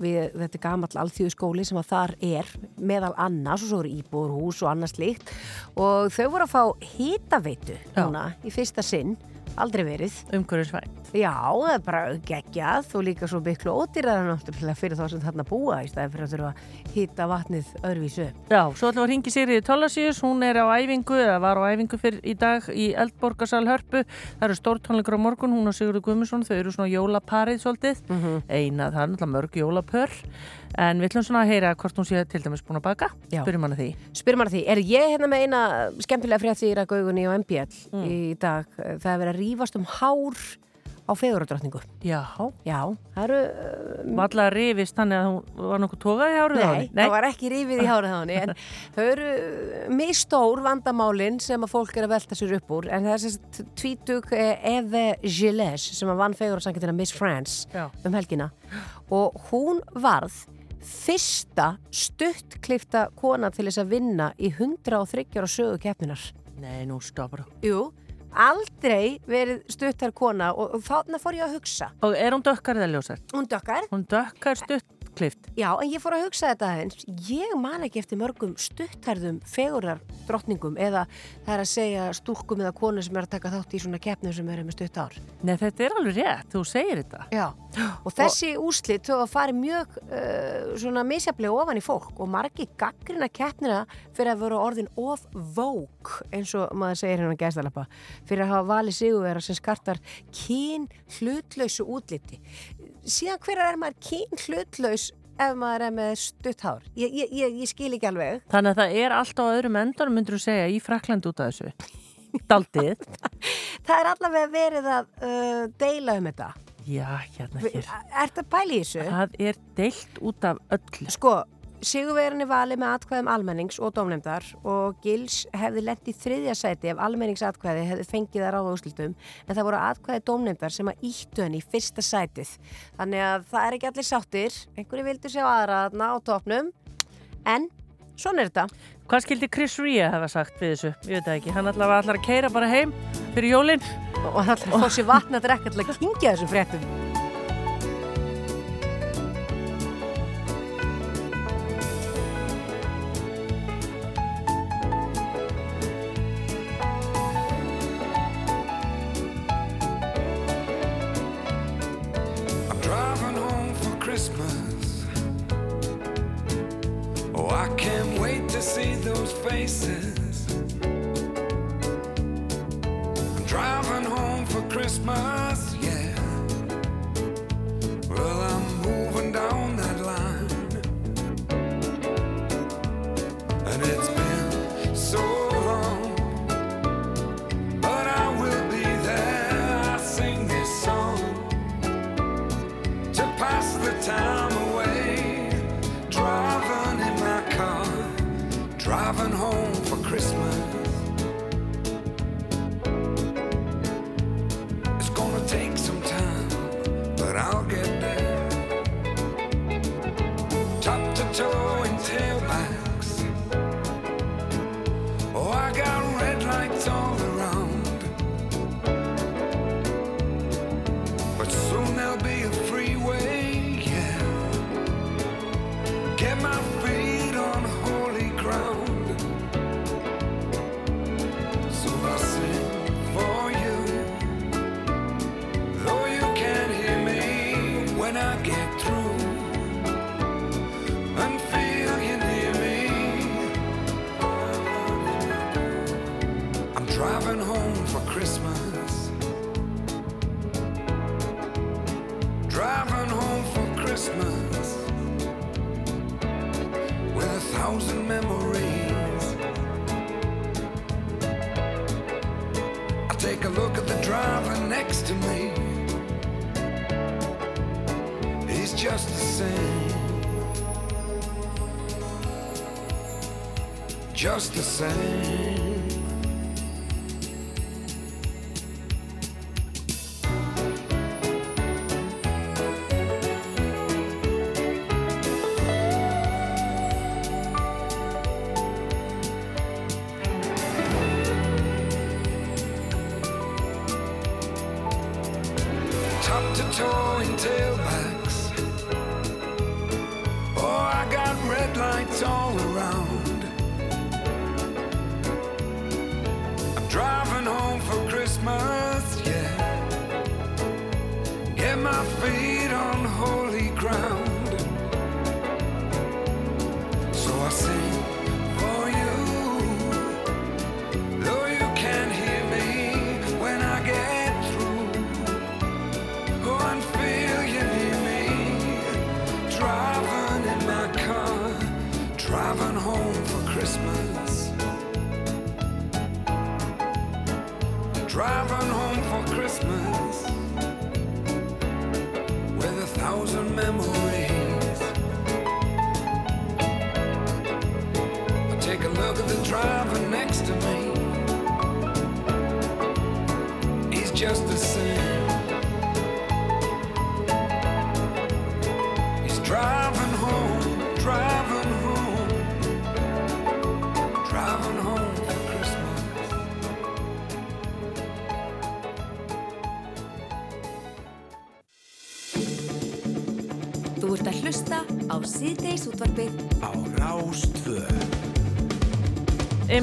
[SPEAKER 3] við, þetta er gamall alþjóðu skóli sem að þar er meðal annars og svo eru íbúrhús og annars líkt og þau voru að fá hitaveitu núna í fyrsta sinn, aldrei verið.
[SPEAKER 2] Umhverfisvænt.
[SPEAKER 3] Já, það er bara geggjað og líka svo miklu ódýraðar náttúrulega fyrir þá sem þarna búa í staði fyrir að þurfa að hýta vatnið öðruvísu.
[SPEAKER 2] Já, svo ætlum við að ringi Sigriði Tólasíus, hún er á æfingu, eða var á æfingu fyrir í dag í Eldborgarsal Hörpu. Það eru stórtónleikur á morgun, hún og Sigurður Guðmundsson, þau eru svona jólaparið svolítið,
[SPEAKER 3] Mhm.
[SPEAKER 2] eina það er náttúrulega mörg jólapör, en við ætlum svona að heyra hvort hún sé til dæmis búin að baka,
[SPEAKER 3] Já.
[SPEAKER 2] spyrjum hana því.
[SPEAKER 3] Spyrum hana því, er ég hérna með eina skemmtilega frétti í Rækaugunni og MBL
[SPEAKER 2] Mm.
[SPEAKER 3] í dag? Það er verið að rífast um hár á feguradrottningu.
[SPEAKER 2] Já.
[SPEAKER 3] Já, það eru... Uh,
[SPEAKER 2] Valla rifist þannig að hún var nokkuð tókað í hárið á
[SPEAKER 3] Nei,
[SPEAKER 2] henni?
[SPEAKER 3] það var ekki rífið í hárið á henni en þau eru mistór vandamálin sem að fólk er að velta sér upp úr en það er sérst tvítug Eve Gilles sem að vann feguradsangetina Miss France
[SPEAKER 2] Já.
[SPEAKER 3] um helgina og hún varð fyrsta stuttklifta kona til þess að vinna í 103 ára sögu keppninar.
[SPEAKER 2] Nei, nú stoppar þú.
[SPEAKER 3] Jú, aldrei verið stuttar kona og, og þarna fór ég að hugsa.
[SPEAKER 2] Og er hún dökkar eða ljósar?
[SPEAKER 3] Hún dökkar.
[SPEAKER 2] Hún dökkar stuttklift.
[SPEAKER 3] Já, en ég fór að hugsa þetta aðeins. Ég man ekki eftir mörgum stuttarðum fegurar drottningum eða það er að segja stúrkum eða konu sem er að taka þátt í svona keppnum sem eru með stutt ár.
[SPEAKER 2] Nei, þetta er alveg rétt, þú segir þetta.
[SPEAKER 3] Já, og þessi úrslit þó að fari mjög uh, svona misjaflega ofan í fólk og margi gaggrina keppnina fyrir að vera orðin of vogue eins og maður segir hérna gæstalappa fyrir að hafa valið sigurvera sem skartar kyn hlutlausu útliti. Síðan hver er maður kyn hlutlaus ef maður er með stutt hár? Ég, ég, ég, ég skil ekki alveg.
[SPEAKER 2] Þannig að það er allt á öðrum endanum, myndur þú segja, í Frakland út af þessu. Daldið.
[SPEAKER 3] Það er allavega verið að uh, deila um þetta.
[SPEAKER 2] Já, hérna hér.
[SPEAKER 3] Er þetta pæli í þessu?
[SPEAKER 2] Það er deilt út af öllu.
[SPEAKER 3] Sko, Sigurverin er valið með atkvæðum almennings og dómnefndar og Gils hefði lent í þriðja sæti ef almenningsatkvæði hefði fengið að ráða úrslutum en það voru atkvæði dómnefndar sem að íttu henni í fyrsta sætið. Þannig að það er ekki allir sáttir, einhverju vildu sjá aðra þarna á topnum en svona er þetta.
[SPEAKER 2] Hvað skildi Chris Rea hafa sagt við þessu? Ég veit ekki. Hann allavega allar að keira bara heim fyrir jólinn.
[SPEAKER 3] Og hann allar fá sér vatna drekka til að kingja þessum fréttum.
[SPEAKER 12] Thousand memories. I take a look at the driver next to me. He's just the same. Just the same.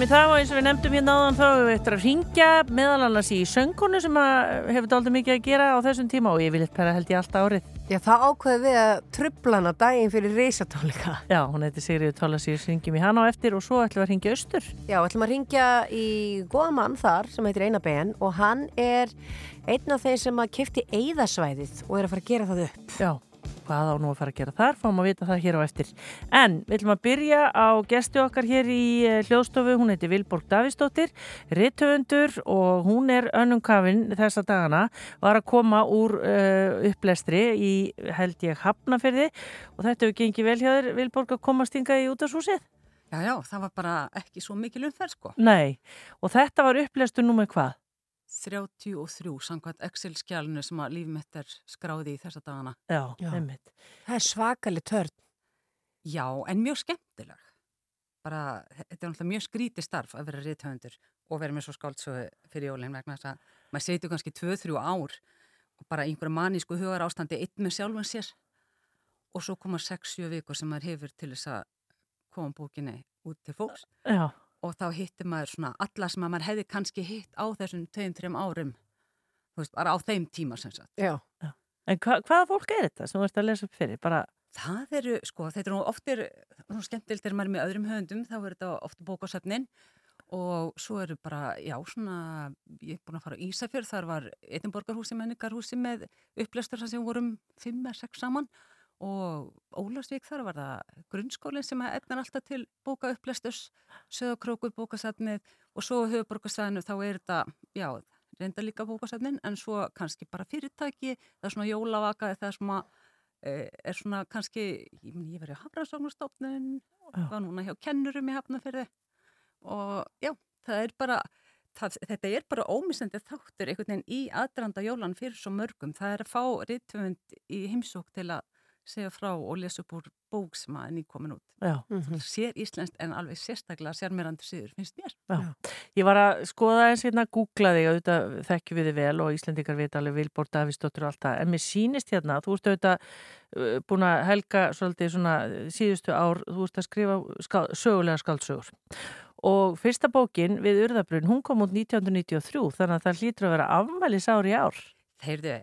[SPEAKER 2] Emi það og eins og við nefndum hérna áðan þá hefur við eftir að ringja meðal annars í söngkonu sem hefur dálítið mikið að gera á þessum tíma og ég vil eitthvað held ég alltaf árið.
[SPEAKER 3] Já, það ákveði við að trublana daginn fyrir reysatónleika.
[SPEAKER 2] Já, hún heiti Sigriður Tólasíus, ringjum í hana á eftir og svo ætlum við að ringja austur.
[SPEAKER 3] Já, við ætlum að ringja í góða mann þar sem heitir Einar Ben og hann er einn af þeir sem að kifti eigðasvæðið og er að fara að gera það upp.
[SPEAKER 2] Já, hvað á nú að fara að gera þar, fáum að vita það hér á eftir. En við ætlum að byrja á gesti okkar hér í eh, hljóðstofu, hún heiti Vilborg Davísdóttir, rittöfundur og hún er önnum kafinn þessa dagana, var að koma úr uh, upplestri í held ég hafnaferði og þetta hefur gengið vel hjá þér Vilborg að komast ynga í útashúsið?
[SPEAKER 13] Já, já, það var bara ekki svo mikil umferð sko.
[SPEAKER 2] Nei, og þetta var upplestur nú með hvað?
[SPEAKER 13] 33 samkvæmt Excel-skjálinu sem að lífmitt er skráði í þessa dagana.
[SPEAKER 2] Já, einmitt.
[SPEAKER 3] Það er svakalig törn.
[SPEAKER 13] Já, en mjög skemmtileg. Bara, þetta er náttúrulega mjög skríti starf að vera rithöfundur og vera með svo skáldsögu fyrir jólinn vegna þess að maður setur kannski 2-3 ár og bara einhverja manísku hugar ástandi einn með sjálfan sér og svo koma 6-7 vikur sem maður hefur til þess að koma bókinni út til fólks.
[SPEAKER 2] Já.
[SPEAKER 13] Og þá hittir maður svona alla sem að maður hefði kannski hitt á þessum 2-3 árum þú veist, bara á þeim tíma sem sagt.
[SPEAKER 3] Já.
[SPEAKER 2] Já. En hva, hvaða fólk er þetta sem þú ert að lesa upp fyrir? Bara...
[SPEAKER 13] Það eru, sko, þetta er nú oftir þegar maður er með öðrum höfundum þá er þetta ofta bókasöfnin og svo eru bara, já, svona ég er búin að fara á Ísafjörð þar var Edinborgarhúsi, menningarhúsi með upplestur sem vorum 5-6 saman og Ólarsvík þar var það grunnskólinn sem efnar alltaf til bóka upplesturs, söðakrókur bókasafnið og svo höfuborgarsafnið þá er þetta, já, reynda líka bókasafnin en svo kannski bara fyrirtæki það er svona jólavaka það er svona, eh, er svona kannski ég, ég verið á Hafrarsóknarstofnun var núna hjá kennurum í Hafnarferði og já, það er bara það, þetta er bara ómisandi þáttur einhvern veginn í aðdrandar jólan fyrir svo mörgum, það er að fá rítvönd í heimsók til að segja frá og lesa upp úr bók sem að er nýkomin út.
[SPEAKER 2] Já.
[SPEAKER 13] Það sér íslenskt en alveg sérstaklega sérmérandi síður, finnst mér.
[SPEAKER 2] Já. Ég var að skoða eins hérna, googla þig, auðvitað þekkju við þið vel og Íslandikar veit alveg Vilbór Davísdóttur og allt það, en mér sýnist hérna, þú ert auðvitað uh, búin að helga svolítið svona síðustu ár, þú ert að skrifa skal, sögulega skaldsögur. Og fyrsta bókin við Urðabrun, hún kom út 1993, þannig að það hlýtur að vera afmælis ár í ár.
[SPEAKER 13] Heyrðu,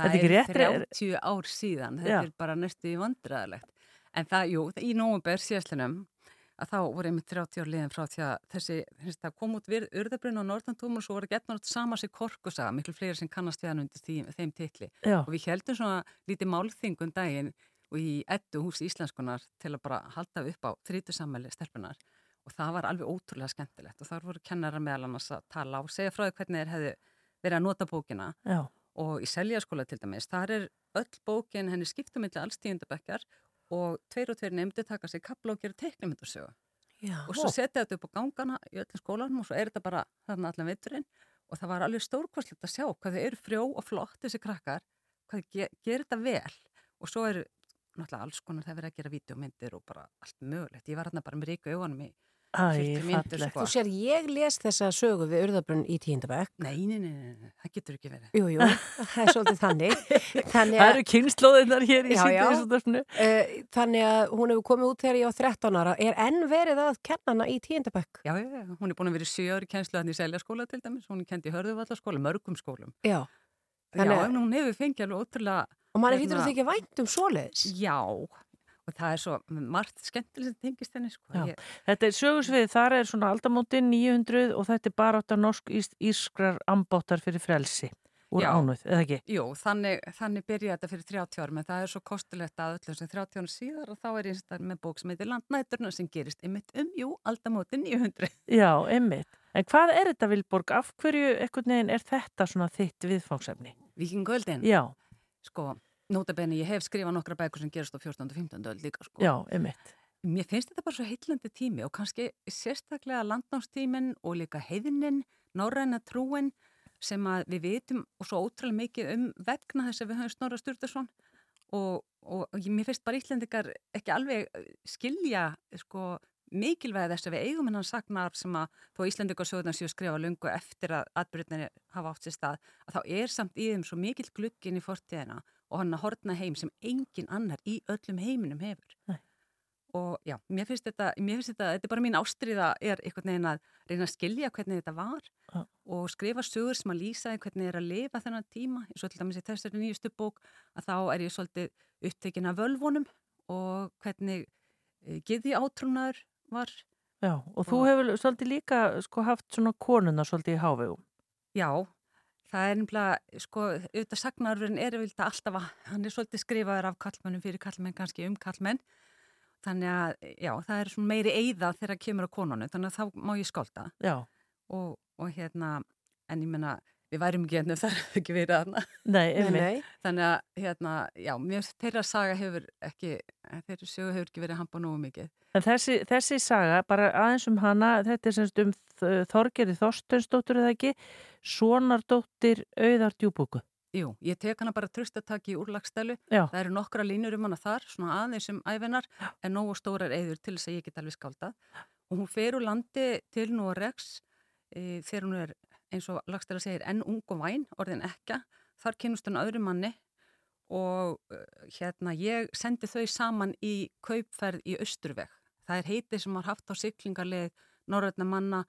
[SPEAKER 13] Það
[SPEAKER 2] er
[SPEAKER 13] er
[SPEAKER 2] rétt-
[SPEAKER 13] 30 ár síðan, þetta
[SPEAKER 2] Já.
[SPEAKER 13] er bara næstu í vandræðalegt. En það, jú, í nógumber síðastlunum að þá voru einmitt 30 ár liðin frá því að þessi, þessi það kom út við urðabrinn og norðantúmur og svo voru getna út sama sér korkusaga, miklu fleiri sem kannast við hann undir því, þeim titli.
[SPEAKER 2] Já.
[SPEAKER 13] Og við heldum svona lítið málþingum daginn og í ettu hús íslenskunar til að bara halda upp á þrítusammæli stelpunar og það var alveg ótrúlega skemmtilegt og þar voru kennarar meðal annars að tala og segja frá því hvernig þeir hefðu verið að nota bókina
[SPEAKER 2] Já.
[SPEAKER 13] Og í seljaskóla til dæmis, þar er öll bókin henni skiptumilli alls tíundabekkjar og tveir og tveir nefndi taka sér kapla og gera teiknumindarsögu og svo setja þetta upp á gangana í öllum skólanum og svo er þetta bara þarna allan veiturinn og það var alveg stórkostlegt að sjá hvað þau eru frjó og flott þessi krakkar, hvað þau ge gerir þetta vel. Og svo eru náttúrulega alls konar það er verið að gera vídeomyndir og bara allt mögulegt, ég var hérna bara með ríka augunum í
[SPEAKER 2] Æ,
[SPEAKER 13] 40 mínútur
[SPEAKER 2] fallegt.
[SPEAKER 13] sko.
[SPEAKER 3] Þú sér, ég les þessa sögu við urðabrunn í tíundabæk.
[SPEAKER 13] Nei, nei, nei, nei, nei, það getur ekki verið
[SPEAKER 3] Jú, jú, það er svolítið þannig. Þannig
[SPEAKER 2] Það eru kynnslóðinnar hér í
[SPEAKER 3] Já, já.
[SPEAKER 2] síðdegisútvarpinu.
[SPEAKER 3] Uh, þannig að hún hefur komið út þegar ég var 13 ára. Er enn verið að kenna hana í tíundabæk?
[SPEAKER 13] Já, já, já, hún er búin að vera í sjö ári kjenslu hann í seljaskóla til dæmis, hún er kend í hörðuvallaskóla, mörgum skólum.
[SPEAKER 3] Já.
[SPEAKER 13] Já, en hún hefur fengið alveg ótrúlega...
[SPEAKER 3] Og maður
[SPEAKER 13] hérna-
[SPEAKER 3] hýttur að þykja vænt um svoleiðis.
[SPEAKER 13] Já, og það er svo margt skemmtilegt sem tengist henni, sko. Ég,
[SPEAKER 2] Þetta er sögursvið, þar er svona aldamótin 900 og þetta er bara átt að norsk-ískrar ambáttar fyrir frelsi úr
[SPEAKER 13] Já.
[SPEAKER 2] ánuð, eða ekki?
[SPEAKER 13] jú, þannig, þannig byrja þetta fyrir 30 árum, en það er svo kostulegt að öllum sem 30 árum síðar og þá er ég með bók sem heitir Landnæturna sem gerist einmitt um, jú, aldamótin 900.
[SPEAKER 2] Já, einmitt. En hvað er þetta, Vilborg? Af hverju ekkert neginn er þetta svona þitt viðfangsefni?
[SPEAKER 13] Vikingöldin,
[SPEAKER 2] Já,
[SPEAKER 13] sko, nótabenni, ég hef skrifað nokkra bækur sem gerast á 14. og 15. öld líka, sko.
[SPEAKER 2] já, einmitt.
[SPEAKER 13] Mér finnst þetta bara svo heillandi tími og kannski sérstaklega landnámstíminn og líka heiðinin, norræna trúin sem að við vitum og svo ótrúlega mikið um vegna þess að við höfum Snorra Sturluson og, og, og mér finnst bara Íslandikar ekki alveg eh, skilja sko mikilvæg þess að við eigum hennan sagnar sem að þó Íslandikarsjóðan séu að skrifa lungu eftir að atbyrðinni hafa átt sér stað að þá er samt í þeim svo mikill glukkin í fortíðina og hann að horna heim sem engin annar í öllum heiminum hefur.
[SPEAKER 2] Nei.
[SPEAKER 13] Og já, mér finnst þetta, mér finnst þetta, þetta er bara mín ástriða er einhvern veginn að reyna að skilja hvernig þetta var
[SPEAKER 2] Já.
[SPEAKER 13] og skrifa sögur sem að lýsa hvernig er að lifa þennan tíma. Og til dæmis í þessari nýjustu bók að þá er ég svolítið upptekinn af völvunum og hvernig e, giði átrúnaður var.
[SPEAKER 2] Já, og þú hefur svolítið líka sko haft svona konuna svolítið í hávegum.
[SPEAKER 13] Já, það er nefnilega, sko, auðvitað sagnarverðin er auðvitað alltaf að, hann er svolítið skrifaður af kallmennum fyrir kallmenn, kannski um kallmenn. Þannig að, já, það er svona meiri eigða þegar kemur á konunu, þannig að þá má ég skálda.
[SPEAKER 2] Já,
[SPEAKER 13] Og, og hérna, en ég menna, við værum ekki hérna ef það er ekki verið aðna.
[SPEAKER 2] nei, einmitt.
[SPEAKER 3] nei.
[SPEAKER 13] Þannig að, hérna, já, mér þeirra saga hefur ekki, þeirra sögu hefur ekki verið hampa nógu mikið.
[SPEAKER 2] En þessi, þessi saga, bara aðeins um hana, þetta er semst um Þ- Þorgerði Þorsteinsdóttur eða ekki, sonardóttir Auðar Djúbúku.
[SPEAKER 13] Jú, ég tek hana bara trustataki í úrlagstælu. Það eru nokkra línur um hana þar, svona aðeins um æfinar, en nógu stórar eður til þess að ég get alveg skálda. Og hún fer úr landi til Norex e, þegar hún er, eins og lagstæla segir, enn ung og væn, orðin ekka. Þar kynust hann öðru manni og uh, hérna, ég sendi þau saman í kaupferð í Östurveg. Það er heitið sem var haft á syklingarlið norrætna manna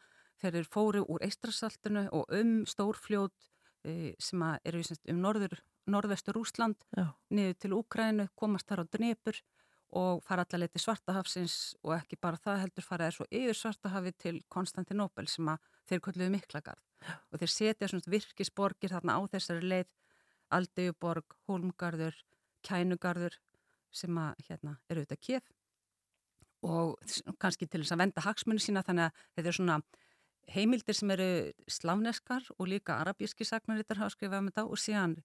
[SPEAKER 13] þegar þeir fóru úr Eistrasaltinu og um stórfljót e, sem eru um norður, norðvestur Rúsland
[SPEAKER 2] Já.
[SPEAKER 13] niður til Úkrænu, komast þar á Dnepur og fara allar til Svartahafsins og ekki bara það heldur fara þeir svo yfir Svartahafi til Konstantinopel sem að þeir kolluðu Miklagarð. Og þeir setja svona virkisborgir þarna á þessari leið Aldeuborg, Hólmgarður, Kænugarður sem að hérna eru auðvitað kef og kannski til þess að venda hagsmunni sína þannig að þetta er svona heimildir sem eru slavneskar og líka arabíski sagnarittar hafa skrifað um þetta og síðan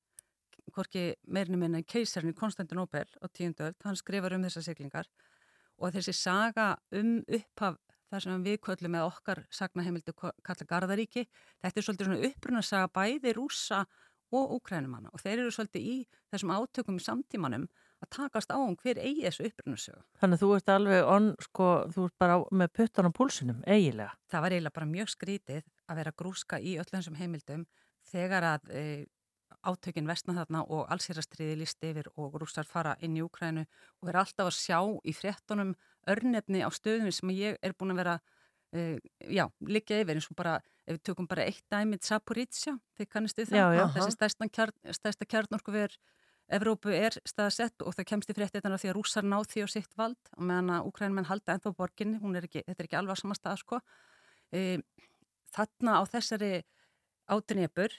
[SPEAKER 13] hvorki meirinni minna keisarinn í Konstantinopel á tíundu öld, hann skrifar um þessar siglingar og þessi saga um upphaf þar sem við köllum með okkar sagnaheimildi kalla Garðaríki, þetta er svolítið svona upprunasaga bæði rúsa og úkrænumanna og þeir eru svolítið í þessum átökum í samtímanum að takast á um hver eigi þessu upprunasögu.
[SPEAKER 2] Þannig að þú ert alveg on, sko, þú ert bara á- með puttan á púlsinum, eiginlega.
[SPEAKER 13] Það var eiginlega bara mjög skrítið að vera grúska í öllum þessum heimildum þegar að e, átökin vestna þarna og allsýrastriði líst yfir og rússar fara inn í Úkrænu og vera alltaf að sjá í fréttunum örnefni á stöðum sem ég er búin að vera e, já, liggja yfir eins og bara ef við tökum bara eitt dæmið Zaporizhia, þið kannistu það,
[SPEAKER 2] Já, já.
[SPEAKER 13] þessi stærsta, kjarn, stærsta kjarnorkuver Evrópu er staðsett og það kemst í frétt þetta því að rússar ná því á sitt vald og meðan að úkrænmenn halda ennþá borginni, er ekki, þetta er ekki alveg sama stað sko. E, þarna á þessari átrinjepur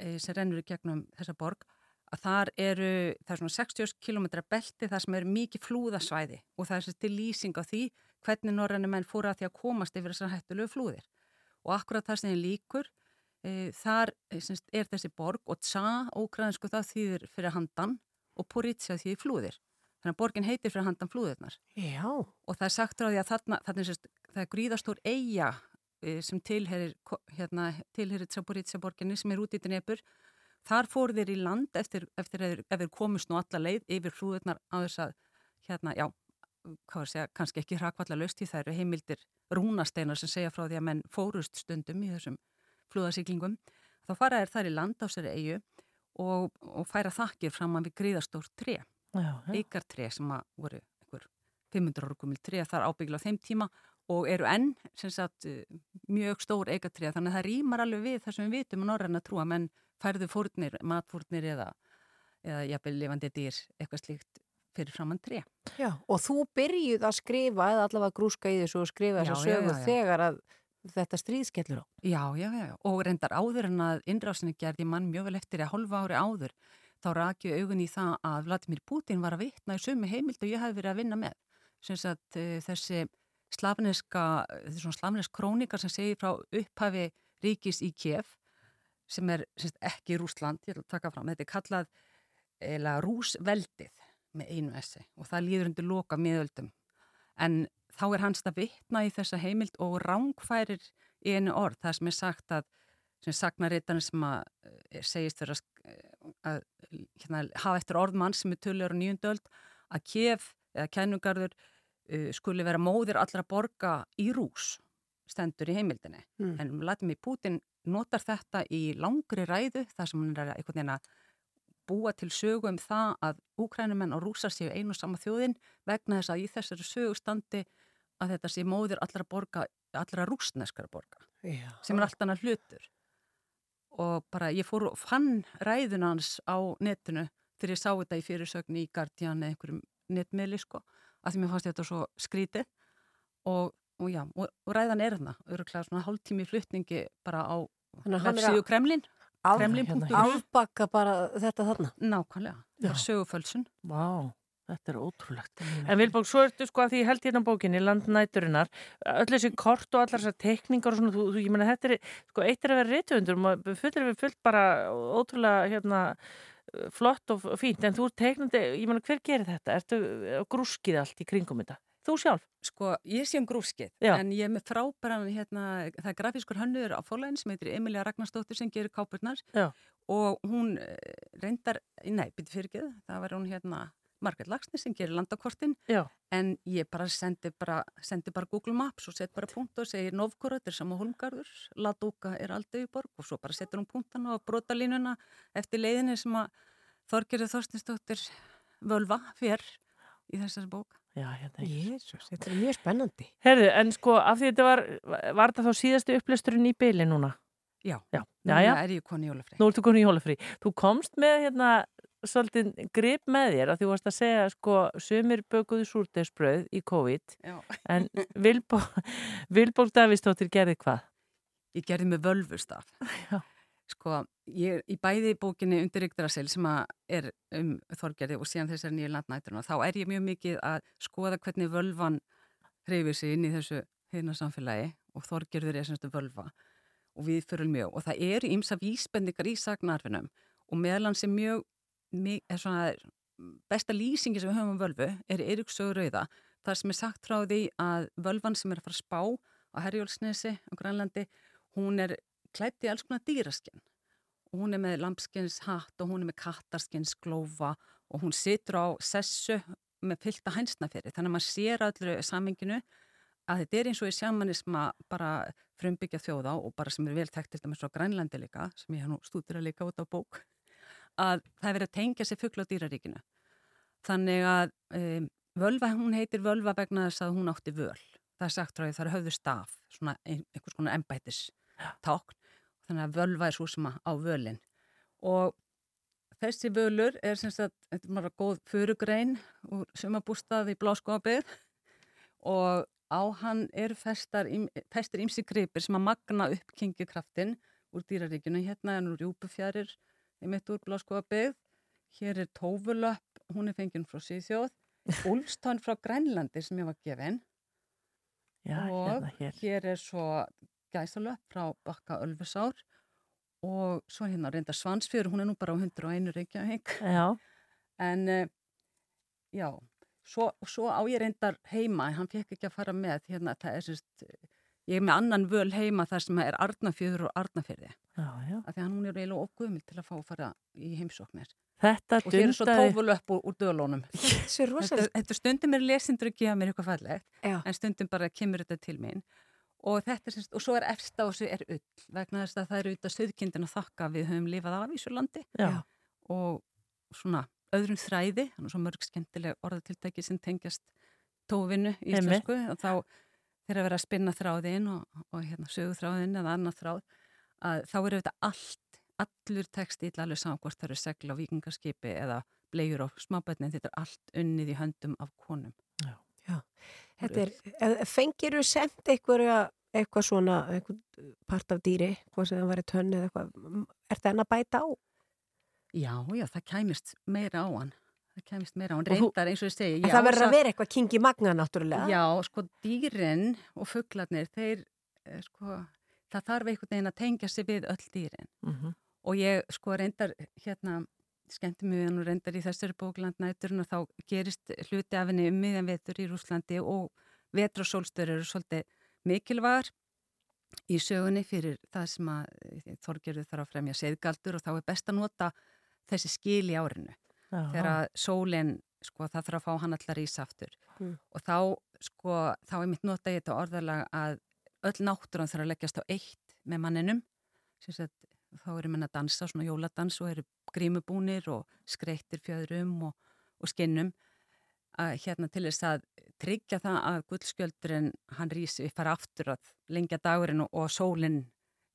[SPEAKER 13] e, sem rennur í gegnum þessa borg að þar eru, það er svona 60 km belti þar sem eru mikið flúðasvæði og það er sér til lýsing á því hvernig norrænu menn fóru að því að komast yfir þessar hættulegu flúðir og akkurat það sem er líkur þar e, semst, er þessi borg og tsa, ógræðinsku það þýðir fyrir handan og Poritsja þýðir flúðir. Þannig að borgin heitir fyrir handan flúðirnar.
[SPEAKER 3] Já.
[SPEAKER 13] og það er sagt því að þarna, þarna sérst, það er gríðastór eiga e, sem tilherir hérna, tilherir Poritsja borginni sem er út í Dnepur Þar fór þeir í land eftir, eftir ef þeir komist nú alla leið yfir hrúðurnar á þess að, hérna, já, segja, kannski ekki hrakvalla löst í þær heimildir rúnasteinar sem segja frá því að menn fórust stundum í þessum flúðasiklingum. Þá fara þeir þar í land á sér eigu og, og færa þakkir fram að við gríðastór tre, eigartre sem að voru einhver 500 ára gumil tre þar ábyggla á þeim tíma og eru enn sagt, mjög stór eigartre þannig að það rýmar alveg við þessum við vitum að trúa menn færðu fórnir, matfórnir eða, eða jafnvel lifandi dýr, eitthvað slíkt fyrir framann tré.
[SPEAKER 3] Já, og þú byrjuð að skrifa eða allavega grúska í þessu og skrifa þess að sögu þegar að þetta stríðskellur á.
[SPEAKER 13] Já, já, já, og reyndar áður en að innrásinni gerði mann mjög vel eftir að halva ári áður, þá rakju augun í það að Vladimir Putin var að vitna í sömu heimild og ég hef verið að vinna með. Að uh, slafneska, þessi slafnesk krónikar sem segir frá upphafi ríkis í Kiev sem er semst, ekki Rúsland, ég ætla að taka fram, þetta er kallað eða Rúsveldið með einu essi og það líður undir loka miðöldum. En þá er hans að vittna í þessa heimild og rángfærir í einu orð, það sem er sagt að, sem sagnarittarnir sem að er, segist fyrir að, að hérna, hafa eftir orðmann sem er tölur og nýjundöld, að kef eða kænugarður uh, skuli vera móðir allra borga í rús stendur í heimildinni. Mm. En Vladimir Putin notar þetta í langri ræðu þar sem hann er einhvern veginn að búa til sögu um það að úkrænumenn og rúsar séu einu og sama þjóðin vegna þess að í þessari sögustandi að þetta sé móðir allra borga, allra rúsneskara borga
[SPEAKER 3] Já.
[SPEAKER 13] sem er allt annað hlutur. Og bara ég fór og fann ræðun hans á netinu þegar ég sá þetta í fyrirsögn í Guardian eða einhverjum netmiðli sko að því mér fannst þetta svo skrítið. Og og já, og, og ræðan er þarna öruglega svona hálftími flutningi bara á vefsíðu Kremlin
[SPEAKER 3] Kremlin.is Afbakka bara þetta þarna.
[SPEAKER 13] Nákvæmlega, það er sögufölsun.
[SPEAKER 2] Vá, þetta er ótrúlegt En Vilborg, svo ertu sko að því held hérna bókinni landnæturinnar, öll þessi kort og allar þessar tekningar og svona, þú, þú, ég menna þetta er, sko, eitt er að vera reytuundur og fullir við fullt bara ótrúlega hérna flott og fínt, en þú er teiknandi, ég menna hver gerir þetta? Ertu grúskið allt í kringum þetta? Þú sjálf?
[SPEAKER 13] Sko, ég sé um grúskið,
[SPEAKER 2] Já.
[SPEAKER 13] en ég er með frábæran hérna, það er grafískur hönnur á fólæðin sem heitir Emilia Ragnarsdóttir sem gerir kápurnar
[SPEAKER 2] Já.
[SPEAKER 13] og hún eh, reyndar, nei, byrju fyrir ekki það var hún hérna Margaret Lagsni sem gerir landakortin,
[SPEAKER 2] Já.
[SPEAKER 13] en ég bara sendi bara, sendi bara Google Maps og set bara punkt og segir Novgorod er sama holmgarður, Laduka er aldrei í borg og svo bara setur hún punktana og brotalínuna eftir leiðinni sem að Þorgerið Þorstinsdóttir völva fyrr í þessari bók.
[SPEAKER 2] Já, hérna
[SPEAKER 3] Jésús, þetta er mjög spennandi.
[SPEAKER 2] Herðu, en sko, af því þetta var, var þetta þá síðastu upplisturinn í byli núna?
[SPEAKER 13] Já,
[SPEAKER 2] já, já, já.
[SPEAKER 13] er ég koni í jólafrí.
[SPEAKER 2] Nú ertu koni í jólafrí. Þú komst með hérna svolítið grip með þér að því varst að segja sko sumir bökuðu súrdegsbröð í COVID
[SPEAKER 13] Já.
[SPEAKER 2] en Vilborg Davíðsdóttir gerði hvað?
[SPEAKER 13] Ég gerði með völvustaf.
[SPEAKER 2] Já.
[SPEAKER 13] Sko, ég, í bæði bókinni undir Yggdrasil sem er um Þorgerði og síðan þessari nýju landnætturna, þá er ég mjög mikið að skoða hvernig völvan hreyfir sig inn í þessu hérna samfélagi og Þorgerður er semstu völva og við fyrir mjög og það eru ímsa vísbendingar í sagnarfinum og meðlan sem mjög, svona besta lýsingi sem við höfum um völvu er Eiríksögur rauða þar sem er sagt frá því að völvan sem er að fara að spá á Herjólfsnesi á Grænlandi, hún er klætt í alls konar dýraskinn og hún er með lampskins hatt og hún er með kattarskins glófa og hún situr á sessu með fylta hænsna fyrir. Þannig að maður sér allir saminginu að þetta er eins og í sjamanisma bara frumbyggja þjóða og bara sem er vel tekt til dæmis á Grænlandi líka sem ég nú stúdur að líka út á bók að það er verið að tengja sér fuggla á dýraríkinu. Þannig að um, völva, hún heitir völva vegna þess að hún átti völ. Það er sagt ráðið, það er höfðu staf svona ein, einhvers konar embætis tákn þannig að völva er svo sem á völin. Og þessi völur er sem sagt, þetta er bara góð furugrein úr sumabústað í Bláskóabið og á hann eru festar, festir ímsi gripir sem að magna upp kingjukraftin úr dýraríkjunu, hérna er nú rjúpufjarir einmitt úr Bláskóabið hér er tófulöpp, hún er fenginn frá Sýþjóð, úlstón frá Grænlandi sem ég var gefin.
[SPEAKER 2] Já,
[SPEAKER 13] og
[SPEAKER 2] hérna hér.
[SPEAKER 13] hér er svo gæsalöpp frá Bakka Ölfusár. Og svo hérna reynda Svansfjör, hún er nú bara á 101 Reykjavík. En uh, já, svo, svo á ég reyndar heima, hann fekk ekki að fara með. Hérna, það er sérst ég er með annan völ heima þar sem er Arnafjörður og Arnafjörði af því að hún er eiginlega ofgumil til að fá að fara í heimsóknir.
[SPEAKER 2] Þetta
[SPEAKER 13] og hér er svo
[SPEAKER 2] dundaði,
[SPEAKER 13] tófulöpp úr, úr
[SPEAKER 3] er
[SPEAKER 13] þetta, þetta stundum er lesendur að gefa mér eitthvað fallegt
[SPEAKER 3] Já.
[SPEAKER 13] en stundum bara kemur þetta til mín. Og þetta er og svo er efst á þessu er ull vegna þess að það er auðvitað söðkindin að þakka við höfum lifað af í svo landi. Og svona öðrum þræði, þannig svo mörg skemmtileg orðatiltæki sem tengjast tófinu í íslensku og þá þegar að vera að spinna þráðin og, og hérna, sögu þráðin eða annað þráð að þá eru þetta allt, allur textíl alveg samkvort það eru segla á vikingarskipi eða blegjur á smábætnin, þetta er allt unnið í höndum af konum.
[SPEAKER 3] Þetta er, ef- fengirðu semt eitthvað, eitthvað svona, eitthvað part af dýri, hvað sem það var í tönni eða eitthvað, er það enn að bæta á?
[SPEAKER 13] Já, já, það kæmist meira á hann. Það kæmist meira
[SPEAKER 3] þú-
[SPEAKER 13] Reyndar eins og ég segi. Já,
[SPEAKER 3] það verður að vera eitthvað kingi magna náttúrulega.
[SPEAKER 13] Já, sko dýrin og fugglarnir, þeir, eh, sko, það þarf einhvern veginn að tengja sig við öll dýrin.
[SPEAKER 2] mhm.
[SPEAKER 13] Og ég, sko, reyndar, hérna, skemmti mig við hann og reyndar í þessari bóklandnæturinn og þá gerist hluti af henni um miðan vetur í Rúslandi og vetur og sólstöður eru svolítið mikilvægar í sögunni fyrir það sem að eh, Þorgerður þarf að fremja seðgaldur og þá er best að nota þessi skil í árinu þegar að sólinn, sko, það þarf að fá hann allar ís aftur.
[SPEAKER 3] Mm.
[SPEAKER 13] og þá, sko, þá er mitt nota ég þetta orðalag að öll náttúran þarf að leggjast á eitt með manninum. Sagt, þá eru menn að dansa svona jóladans og eru grímubúnir og skreittir fjöðrum og, og skinnum. Að hérna til þess að tryggja það að gullskjöldurinn hann rísi upp fara aftur að lengja dagurinn og, og sólinn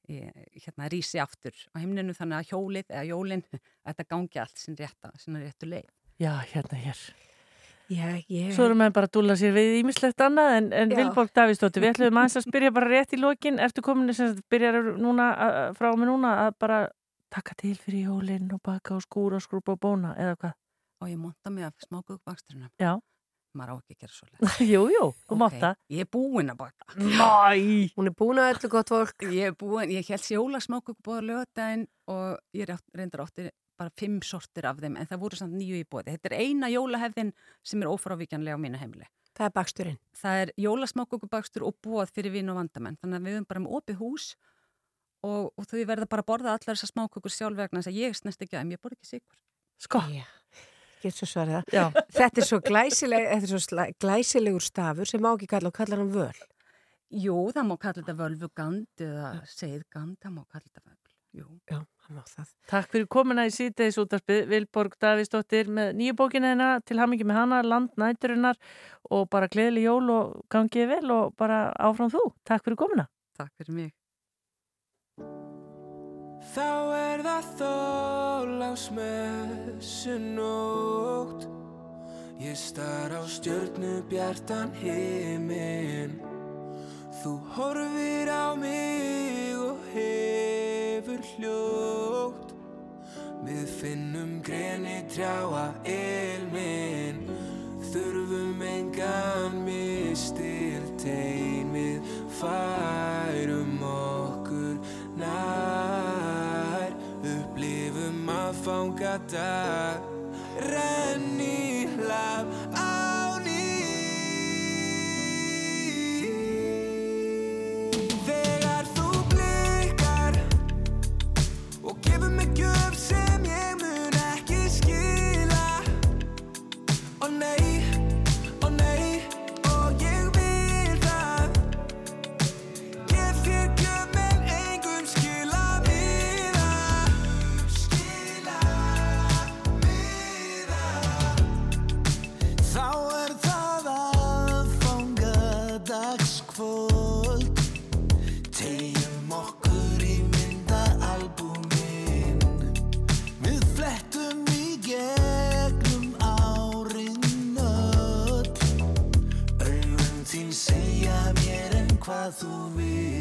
[SPEAKER 13] hérna rísi aftur á himninu þannig að hjólið eða jólinn þetta gangi allt sin rétta, sinna réttu leið.
[SPEAKER 2] já, hérna hér.
[SPEAKER 3] Já, ég...
[SPEAKER 2] Svo erum við bara að dúla sér við ímislegt annað en, en. Vilborg Davíðsdóttir, við ætlum aðeins að spyrja bara rétt í lokin, ertu komin sem sagt, byrjar núna, að- frá mig núna að bara taka til fyrir jólinn og baka og skúra og skrúpa og bóna eða hvað?
[SPEAKER 13] Og ég monta mig af smákuðbaksturinnum.
[SPEAKER 2] Já.
[SPEAKER 13] Maður á ekki að gera svo
[SPEAKER 2] jú, jú, þú mátt það.
[SPEAKER 13] Ég er búin að baka.
[SPEAKER 2] Mæ!
[SPEAKER 3] Hún er búin að öllu gott fólk.
[SPEAKER 13] Ég er búin, ég held sjóla smákuk búið að lögadaginn og ég reyndar átti bara fimm sortir af þeim en það voru samt nýju í bóði. Þetta er eina jólahefðin sem er ófrávíkjanlega á mínu heimili.
[SPEAKER 3] Það er baksturinn.
[SPEAKER 13] Það er jólasmákukubakstur og bóð fyrir vinn og vandamenn. Þannig að við höfum bara með opið hús og, og þau verða bara að borða allar þessar smákukur sjálf vegna þess að ég snest ekki að þeim, ég borð ekki sigur.
[SPEAKER 2] Sko.
[SPEAKER 3] Já, Þetta er svo, glæsileg, þetta er svo sla- glæsilegur stafur sem má ekki kalla og kallar hann völ.
[SPEAKER 13] Jú, það má kalla þetta völvugand eða segðgand, það má kalla þetta völ. Jú.
[SPEAKER 3] Já, það má það.
[SPEAKER 2] Takk fyrir komuna í síðdeis útarpið, Vilborg Davíðsdóttir með nýju bókina hennar, til hamingi með hana, land næturinnar og bara gleðileg jól og gangið vel og bara áfram þú. Takk fyrir komuna.
[SPEAKER 13] Takk fyrir mig.
[SPEAKER 9] Þá er það þólagsmessunótt Ég star á stjörnu bjartan heiminn Þú horfir á mig og hefur hljótt. Við finnum greni trjáa ilminn. Þurfum engan mistil tein Við færum okkur nær Upplifum að fanga dag Renni hlaf
[SPEAKER 14] 做你。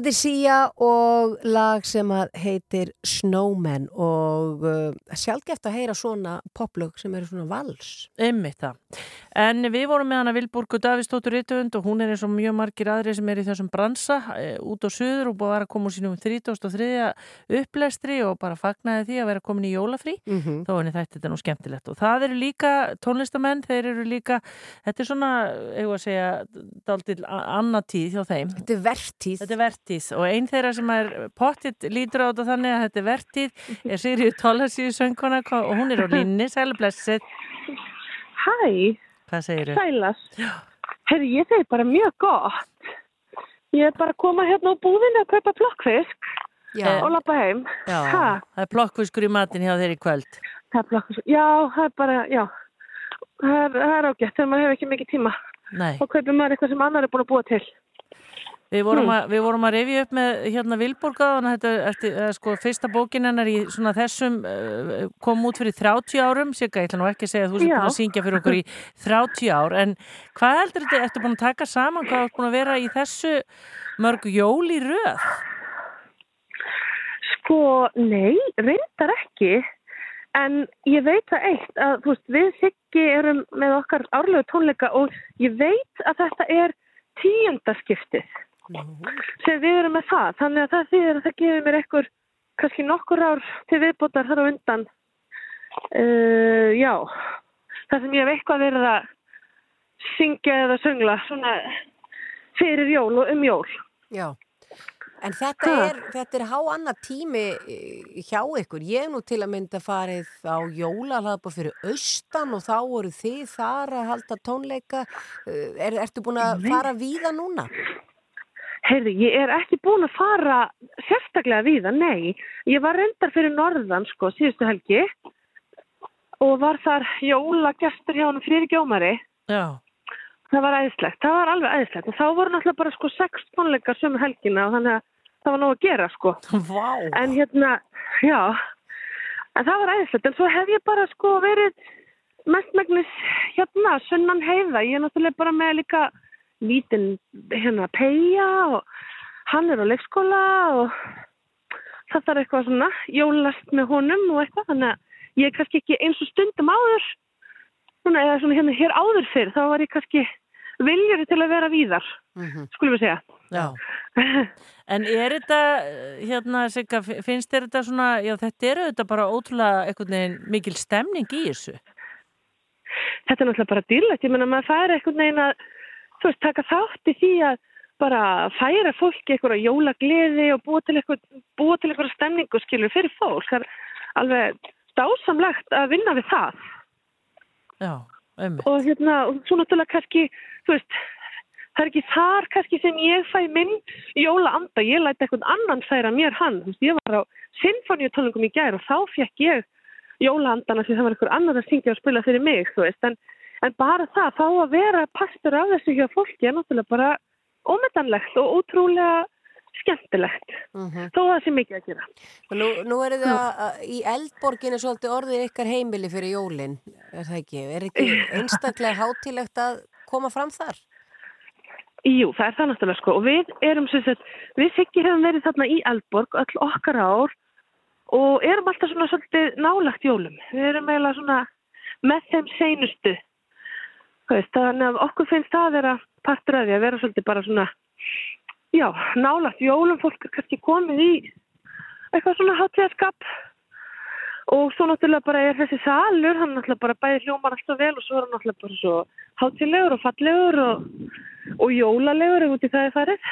[SPEAKER 3] Þetta er Sia og lag sem heitir Snowman og uh, sjálfgeft að heyra svona poplög sem eru svona vals.
[SPEAKER 2] Einmitt það. En við vorum með hana Vilborgu Davistóttur Íttöfund og hún er eins og mjög margir aðrið sem er í þessum bransa e, út á söður og búið að vera að koma úr sínum 33. upplæstri og bara fagnaði því að vera komin í jólafrí.
[SPEAKER 3] Mm -hmm.
[SPEAKER 2] Þá er þetta nú skemmtilegt og það eru líka tónlistamenn, þeir eru líka, þetta er svona, hefur að segja, daldil annatíð hjá þeim.
[SPEAKER 3] Þetta er vertíð.
[SPEAKER 2] Þetta er vertíð 90's og einn þeirra sem er pottitt lítur á þetta þannig að þetta er vertið er Sigriður Tólasíu söngkona og hún er á línni, sælublessið
[SPEAKER 15] Hæ.
[SPEAKER 2] Hvað segir
[SPEAKER 15] þau? Sælast Herri, ég segi bara mjög gott. Ég er bara að koma hérna á búðinu að kaupa plokkfisk
[SPEAKER 2] Já.
[SPEAKER 15] og lappa heim.
[SPEAKER 2] Já, það er plokkfiskur í matin hjá þeirri kvöld.
[SPEAKER 15] Það já, það er bara já. það er, er ágætt þegar maður hefur ekki mikið tíma.
[SPEAKER 2] Nei.
[SPEAKER 15] og kaupir maður eitthvað sem annar er búin að búa til.
[SPEAKER 2] Við vorum,
[SPEAKER 15] Hmm.
[SPEAKER 2] að, við vorum að rifja upp með hérna Vilborgaðan, þetta er eh, sko, fyrsta bókin hennar í svona þessum uh, kom út fyrir 30 árum, ég ætla nú ekki að segja að þú
[SPEAKER 15] Já.
[SPEAKER 2] búin að syngja fyrir okkur í 30 ár, en hvað heldur þetta, ertu búin að taka saman, hvað er búin að vera í þessu mörg jól í röð?
[SPEAKER 15] Sko, nei, reyndar ekki. En ég veit það eitt að, þú veist, við Siggi erum með okkar árlegu tónleika og ég veit að þetta er tíundaskiptið sem við erum með það. Þannig að það þýðir að það gefur mér ekkur kannski nokkur ár til viðbótar þar á undan. Uh, já, það sem ég hef eitthvað verið að syngja eða söngla svona fyrir jól og um jól.
[SPEAKER 3] Já. En þetta
[SPEAKER 15] Ha.
[SPEAKER 3] er, þetta er há annað tími eh, hjá ykkur. Ég nú til að mynda farið á jólahlaðbúr fyrir austan og þá voru þið þar að halda tónleika. Eh, Er, ertu búin að fara víða núna?
[SPEAKER 15] Heyrði, ég er ekki búin að fara sérstaklega við það, nei. Ég var reyndar fyrir norðan, sko, síðustu helgi og var þar jólagestur hjá hann fyrir gjómari.
[SPEAKER 2] Já.
[SPEAKER 15] Það var æðislegt, það var alveg æðislegt og þá voru náttúrulega bara sko sex tónleikar sömu helgina og þannig að það var nóg að gera, sko.
[SPEAKER 2] Vá.
[SPEAKER 15] En hérna, já, en það var æðislegt, en svo hef ég bara sko verið mestmægnis hérna, sunnan heiða. Ég er náttúrulega bara með líka lítinn hérna peia og hann er á leikskóla og það þarf eitthvað svona jólast með honum og eitthvað þannig að ég er kannski ekki eins og stundum áður svona, eða svona hérna hér áður fyrr þá var ég kannski viljari til að vera víðar skulum við segja
[SPEAKER 2] Já. En er þetta, hérna, Sigga, finnst þér þetta svona, já, þetta er auðvitað bara ótrúlega einhvern veginn mikil stemning í þessu?
[SPEAKER 15] þetta er náttúrulega bara dýrlegt, ég menna maður fær eitthvað neginn að, þú veist, taka þátt í því að bara færa fólki eitthvað jólagleði og búa til eitthvað, búa til eitthvað stemningu skilur fyrir fólk, það er alveg dásamlegt að vinna við það.
[SPEAKER 2] Já, um.
[SPEAKER 15] og hérna, og svo náttúrulega kannski, þú veist, það er ekki þar kannski sem ég fæ minn jólaanda, ég læti eitthvað annan færa mér hann, þú veist, ég var á sinfoníutónlingum í gær og þá fekk ég jólaandana því það var einhver annar að syngja og spila fyrir mig, þú veist, en, en bara það, þá að vera pastur af þessu hjá fólki er náttúrulega bara ómetanlegt og ótrúlega skemmtilegt, þó að það sé mikið að gera.
[SPEAKER 3] Nú, nú er það í eldborginni svolítið orðið ykkar heimili fyrir jólin, er það ekki? Er ekki einstaklega hátilegt að koma fram þar?
[SPEAKER 15] Jú, það er það náttúrulega sko og við erum sem sagt, við sikki hefum verið þarna í Eldborg öll okkar ár og erum alltaf svona svolítið nálagt jólum. Við erum eiginlega svona með þeim seinustu. Veist, þannig að okkur finnst það að vera partur af því að vera svolítið bara svona, já, nálagt jólum, fólk er kannski komið í eitthvað svona hátíðarskap og svo náttúrulega bara er þessi salur, hann náttúrulega bara bæði hljómar alltaf vel og svo er hann náttúrulega bara svo hátíðlegur og fallegur og, og jólalegur ef út í það er farið,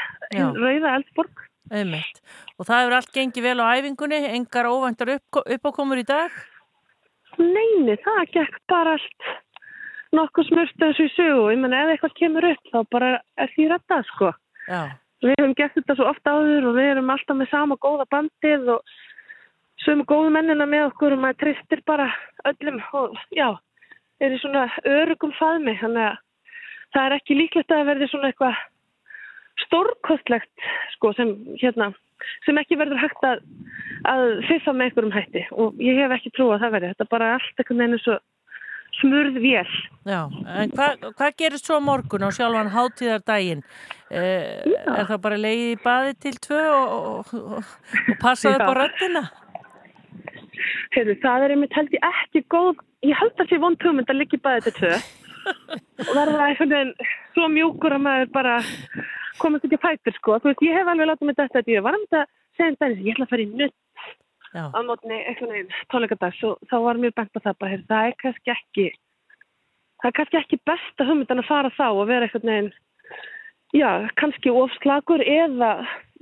[SPEAKER 15] rauða eldborg.
[SPEAKER 2] Einmitt. Og það hefur allt gengið vel á æfingunni, engar óvæntar upp, uppákomur í dag?
[SPEAKER 15] Neini, það gekk bara allt nokkuð smurst eins og í sögu. Ég menna, ef eitthvað kemur upp þá bara er því rætta, sko.
[SPEAKER 2] Já.
[SPEAKER 15] Við hefum gert þetta svo ofta áður og við erum alltaf með sama góða bandið og sömu góðu mennina með okkur og maður tristir bara öllum og já, er í svona örugum faðmi. Þannig að það er ekki líklegt að verði svona eitthvað stórkostlegt, sko, sem hérna, sem ekki verður hægt að, að fiffa með einhverjum hætti og ég hef ekki trú að það verði. Þetta er bara allt veginn eins og smurð vél.
[SPEAKER 2] Já, en hvað hva gerist svo morgun á sjálfan hátíðardaginn? Eh, er það bara leiðið í baði til tvö og, og, og, passaði upp á
[SPEAKER 15] Já.
[SPEAKER 2] röddina?
[SPEAKER 15] Heyrðu, það er einmitt held ég ekki góð, ég held að sé vond hugmynd að liggja í bæði til tvö og verða einhvern veginn svo mjúkur að maður bara komast ekki að fætur sko. Þú veist, ég hef alveg látið mig þetta að ég var að segja um daginn, ég ætla að fara í nutt. Á mótni einhvern veginn tónleikadags og þá var mér bent á það bara, heyrðu, það er kannski ekki, það er kannski ekki besta hugmyndan að fara þá og vera einhvern veginn, já, kannski ofslagur eða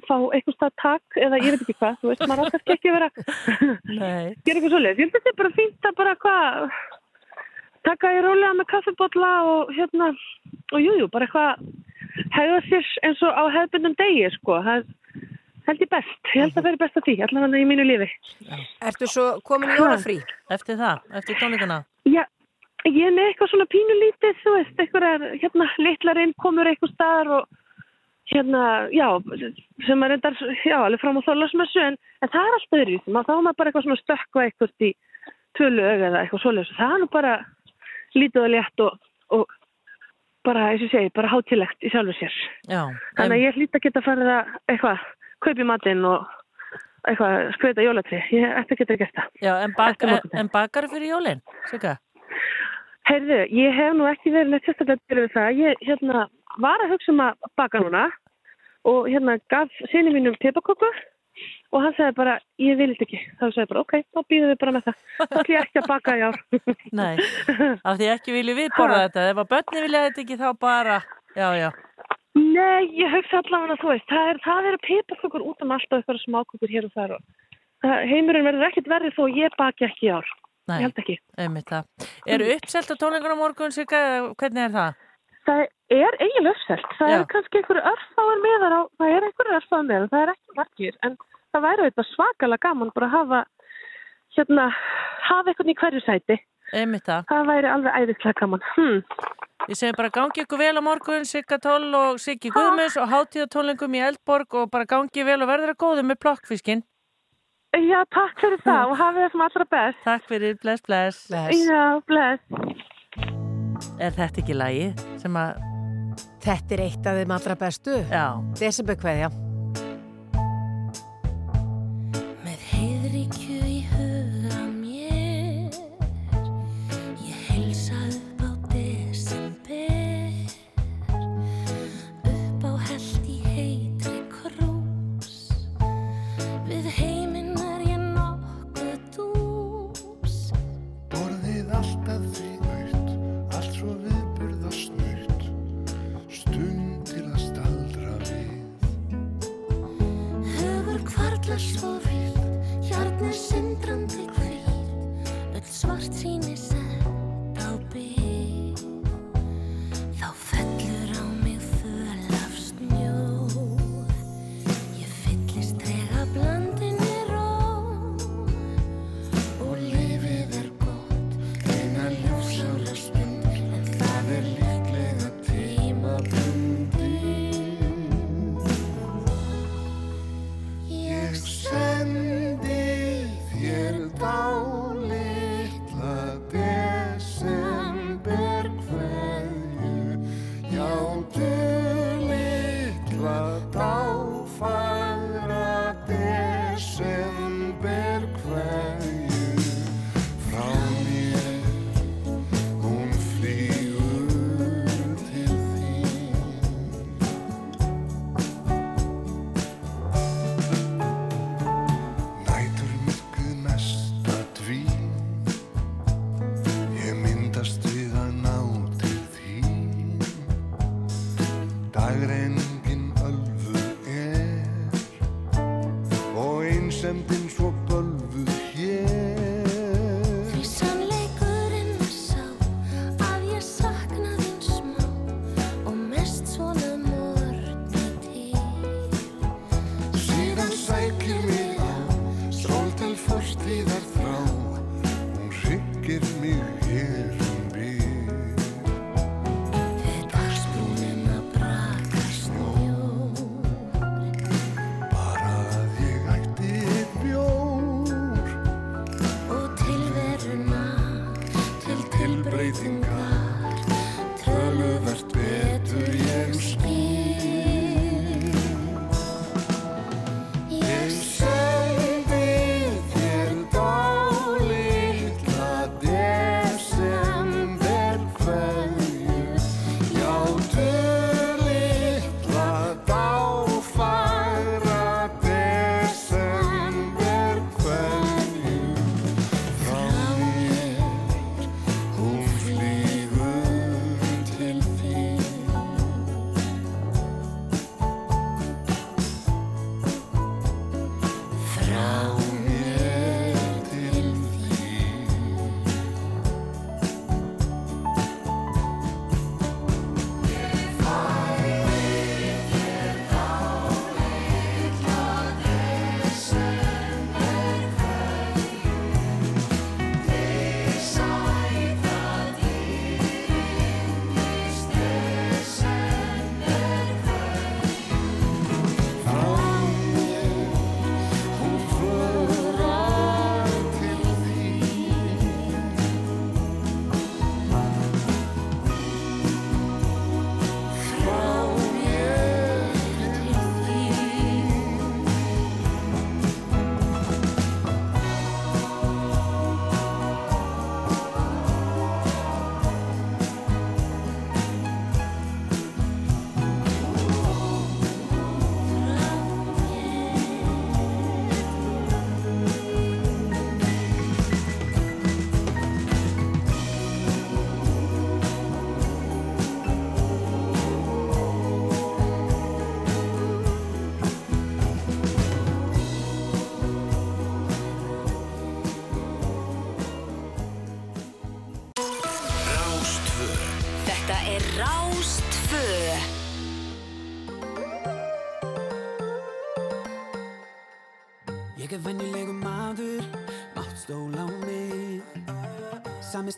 [SPEAKER 15] fá einhvers stað takk eða ég veit ekki hvað, þú veist, maður kannski ekki vera gera eitthvað svoleiðis. Ég að þetta bara fínt að bara hvað taka í rólega með kaffibotla og hérna og jújú, jú, bara eitthvað hegða sér eins og á hefðbundum degi, sko. Það held ég best. Ég held að vera best að því, allavega í mínu lífi.
[SPEAKER 16] Ertu svo komin í jólafrí?
[SPEAKER 2] Eftir það, eftir tónleikana?
[SPEAKER 15] Já, ég er með eitthvað svona pínulítið, þú veist, eitthvað hérna litlar inn komur eitthvað staðar og hérna, já, sem er endar, já, alveg fram á þólasmessu en, en það er alltaf öðru, þá er maður bara eitthvað svona stökkva eitthvað í tvölu auga eða eitthvað svoleiðis, það er nú bara lítið og létt og, og bara, eins og segi, bara hátilegt í sjálfu sér.
[SPEAKER 2] Já.
[SPEAKER 15] Þannig að ég hlýtt að geta farið að eitthvað, kaupi matinn og eitthvað skreita jólatri, ég ætti að geta það.
[SPEAKER 2] Já, en, bak, en, en bakari fyrir jólinn, Sigga?
[SPEAKER 15] Heyrðu, ég hef nú ekki verið neitt sérstaklega við það. Ég hérna, var að hugsa um að baka núna og hérna gaf sinni mínum pipaköku og hann sagði bara, ég vil þetta ekki. Þá sagði ég bara, ok, þá býðum við bara með það. Þá ætlum ég ekki að baka í ár.
[SPEAKER 2] Nei, af því ekki viljum við borða þetta. Ef að börni vilja þetta ekki þá bara, já, já.
[SPEAKER 15] Nei, ég hugsa allavega að þú veist, það, er, það eru pipakökur út um alltaf eitthvað smákökur hér og þar og heimurinn verður ekkert verið þó ég baki ekki í ár.
[SPEAKER 2] Nei,
[SPEAKER 15] Ég held ekki.
[SPEAKER 2] einmitt það. Eru uppselt á tónleikunum morgun, eða hvernig er það?
[SPEAKER 15] Það er eiginlega uppselt. Það
[SPEAKER 2] Já.
[SPEAKER 15] er kannski einhverju örfáar meðar á, það er einhverju örfáar meðar, það er ekki margir, en það væri auðvitað svakalega gaman bara að hafa, hérna, hafa eitthvað í hverju sæti.
[SPEAKER 2] Einmitt það.
[SPEAKER 15] Það væri alveg æðislega gaman. Hmm.
[SPEAKER 2] Við segjum bara gangi ykkur vel á morgun, Sigga Toll og Siggi Guðmunds og hátíðatónlingum í Eldborg og bara gangi vel og verður að góðu með plokkfiskinn.
[SPEAKER 15] Já, takk fyrir það og hafið það sem allra best.
[SPEAKER 2] Takk fyrir, bless, bless.
[SPEAKER 15] Já, bless.
[SPEAKER 2] Er þetta ekki lagi sem að...
[SPEAKER 16] Þetta er eitt af þeim allra bestu.
[SPEAKER 2] Já.
[SPEAKER 16] Desember kveðja.
[SPEAKER 17] Svart síni sett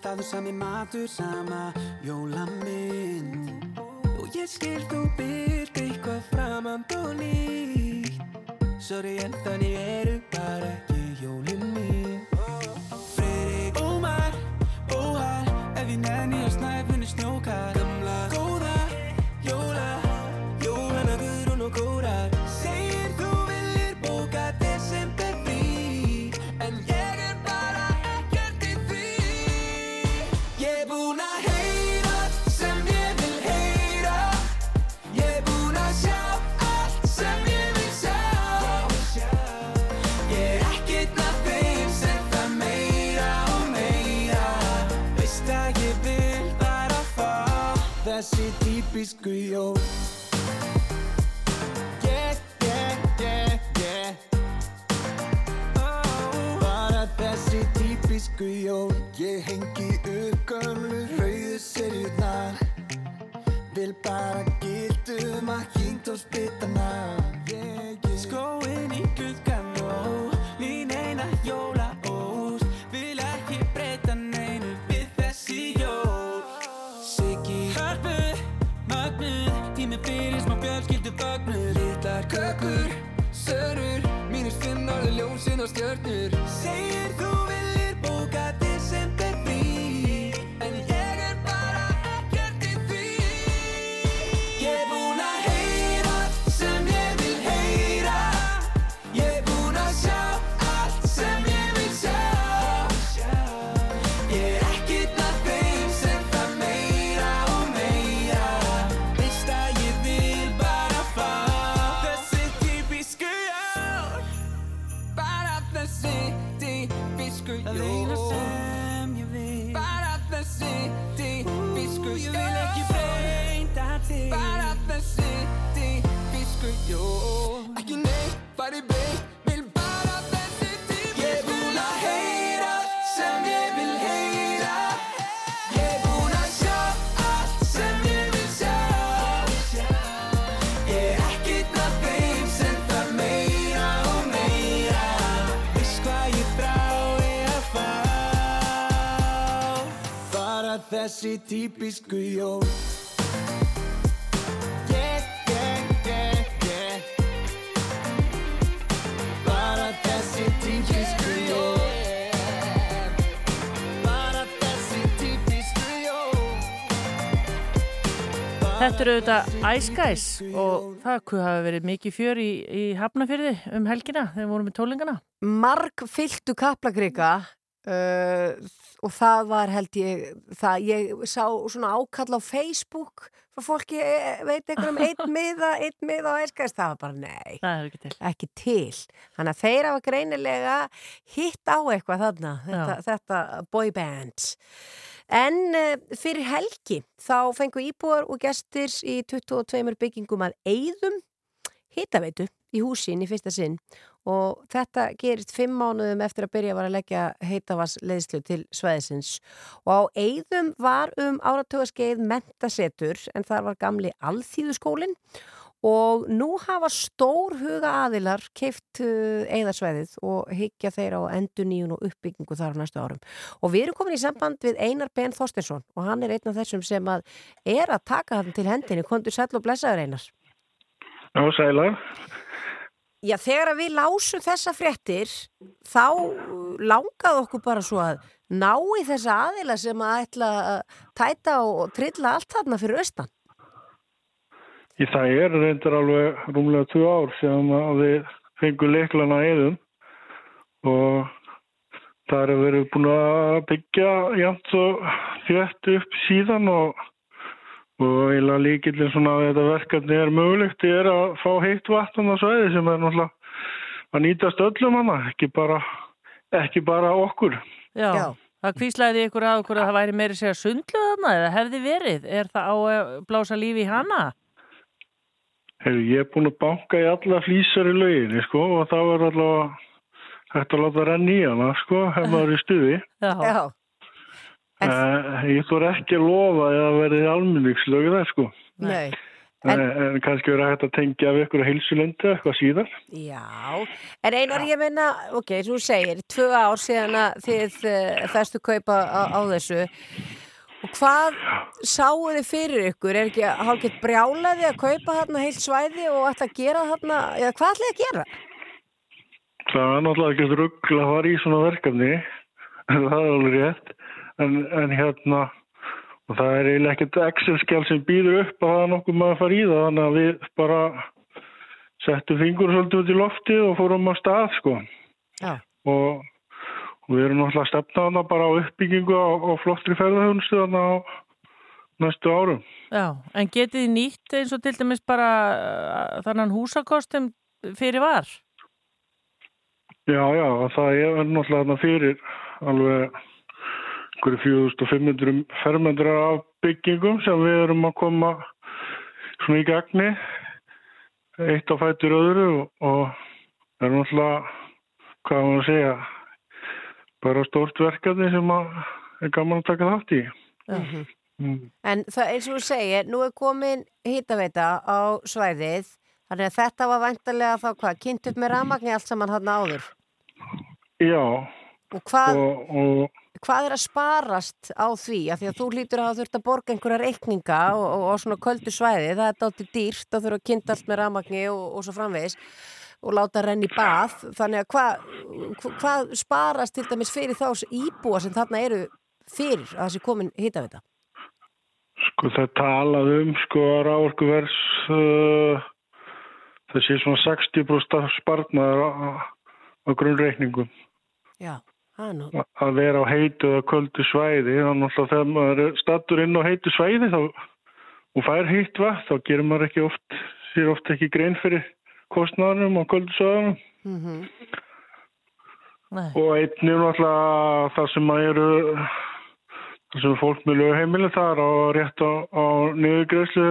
[SPEAKER 9] Sami staður, sami matur, sama þessi típisku jól. Yeah, yeah, yeah, yeah Bara þessi típisku jól.
[SPEAKER 18] Bara
[SPEAKER 9] þessi típisku jól.
[SPEAKER 2] Þetta eru auðvitað Ice Guys og það hafa verið mikið fjör í, í Hafnafyrði um helgina þegar við vorum með tólingana.
[SPEAKER 3] marg fylltu kaplakrika uh, og það var held ég það ég sá svona ákall á Facebook frá fólki eh, veit eitthvað um einn miða, einn miða og æskast það var bara nei,
[SPEAKER 2] ekki til.
[SPEAKER 3] ekki til. Þannig að þeir hafa greinilega hitt á eitthvað þarna þetta, þetta boyband en uh, fyrir helgi þá fengu íbúar og gestir í 22 byggingum að eigðum hitaveitu í húsin í fyrsta sinn og þetta gerist fimm mánuðum eftir að byrja var að leggja heitavarsleðslu til sveðisins og á eigðum var um áratögaskeið mentasetur en þar var gamli alþýðuskólin og nú hafa stór huga aðilar keift eigðarsveðið og hyggja þeir á enduníun og uppbyggingu þar á næstu árum. Og við erum komin í samband við Einar Ben Þorstensson og hann er einn af þessum sem að er að taka hann til hendinni, kontur sæll og blessaður Einar.
[SPEAKER 10] Já, sæla.
[SPEAKER 3] Já, þegar við lásum þessa fréttir, þá langaði okkur bara svo að ná í þessa aðila sem að ætla að tæta og trilla allt þarna fyrir austan.
[SPEAKER 10] Í það er reyndar alveg rúmlega tvö ár sem við fengum leiklana eðum og það er verið búin að byggja jæmt og þjött upp síðan og, og eiginlega líkillin svona að þetta verkefni er mögulegt er að fá heitt vatn á svæði sem er náttúrulega að nýtast öllum hana, ekki bara, ekki bara okkur.
[SPEAKER 2] Já. Já. Það kvíslaði ykkur að okkur að það væri meiri segja sundlu þarna eða hefði verið? Er það á að blása lífi í hana?
[SPEAKER 10] Heru, ég er búin að banka í alla flýsar í lauginni sko og það var allavega hægt að láta renni í hana sko, hef maður í stuði.
[SPEAKER 2] Já.
[SPEAKER 3] Já.
[SPEAKER 19] Uh, ég þór ekki að lofa að það verði almenningslögu það sko.
[SPEAKER 3] Nei.
[SPEAKER 19] En, en kannski verið hægt að tengja af ykkur á heilsulendi eitthvað síðar.
[SPEAKER 3] Já, en einar ég meina, ok, þú segir, tvö ár síðan að þið uh, festu kaupa á, á þessu og hvað sáu þið fyrir ykkur? Er ekki hálfgett brjálaði að kaupa hérna heilt svæði og ætla að gera hérna, eða hvað ætla að gera?
[SPEAKER 19] Það er náttúrulega ekki ruggla að fara í svona verkefni, það er alveg rétt, en, en hérna, og það er eiginlega ekkert Excel-skjál sem býður upp að það er nokkuð maður að fara í það, þannig að við bara settum fingur svolítið út í lofti og fórum á stað, sko.
[SPEAKER 3] Já.
[SPEAKER 19] Og, og við erum náttúrulega stefnaðana bara á uppbyggingu á, á flottri ferðarhjónustu þarna á næstu árum.
[SPEAKER 2] Já, en getið þið nýtt eins og til dæmis bara uh, þannan húsakostum fyrir var?
[SPEAKER 19] Já, já, það er náttúrulega fyrir alveg einhverju 4500 fermendra af byggingum sem við erum að koma svona í gagni eitt á fætur öðru og, það er náttúrulega hvað maður að segja bara stórt verkefni sem er gaman að taka þátt í
[SPEAKER 3] Mhm.
[SPEAKER 19] mm.
[SPEAKER 3] En það eins og þú segir, nú er komin hýtaveita á svæðið, þannig að þetta var vantarlega þá hvað, kynnt upp með rafmagni allt saman hann áður.
[SPEAKER 19] Já
[SPEAKER 3] Og hvað,
[SPEAKER 19] og, og
[SPEAKER 3] hvað er að sparast á því? Af því að þú hlýtur að þurft að borga einhverja reikninga og, og, og svona köldu svæði, það er dátir dýrt að þurfa að kynnt allt með rafmagni og, og svo framvegis og láta renni bað. Þannig að hvað, hvað sparast til dæmis fyrir þá íbúa sem þarna eru fyrir að þessi komin hýtaveita?
[SPEAKER 19] Sko það talað um sko að ráorkuvers uh, sé svona 60% spartnaður á, á grunnreikningum
[SPEAKER 3] Já.
[SPEAKER 19] Að vera á heitu eða köldu svæði þannig að þegar maður er stattur inn á heitu svæði þá, og fær heitt vatn þá gerir maður ekki oft sér oft ekki grein fyrir kostnæðanum á köldu svæðanum
[SPEAKER 3] Mm -hmm.
[SPEAKER 19] og einnig náttúrulega það sem að eru það sem er fólk með lögheimili þar á rétt á, á niðurgreðslu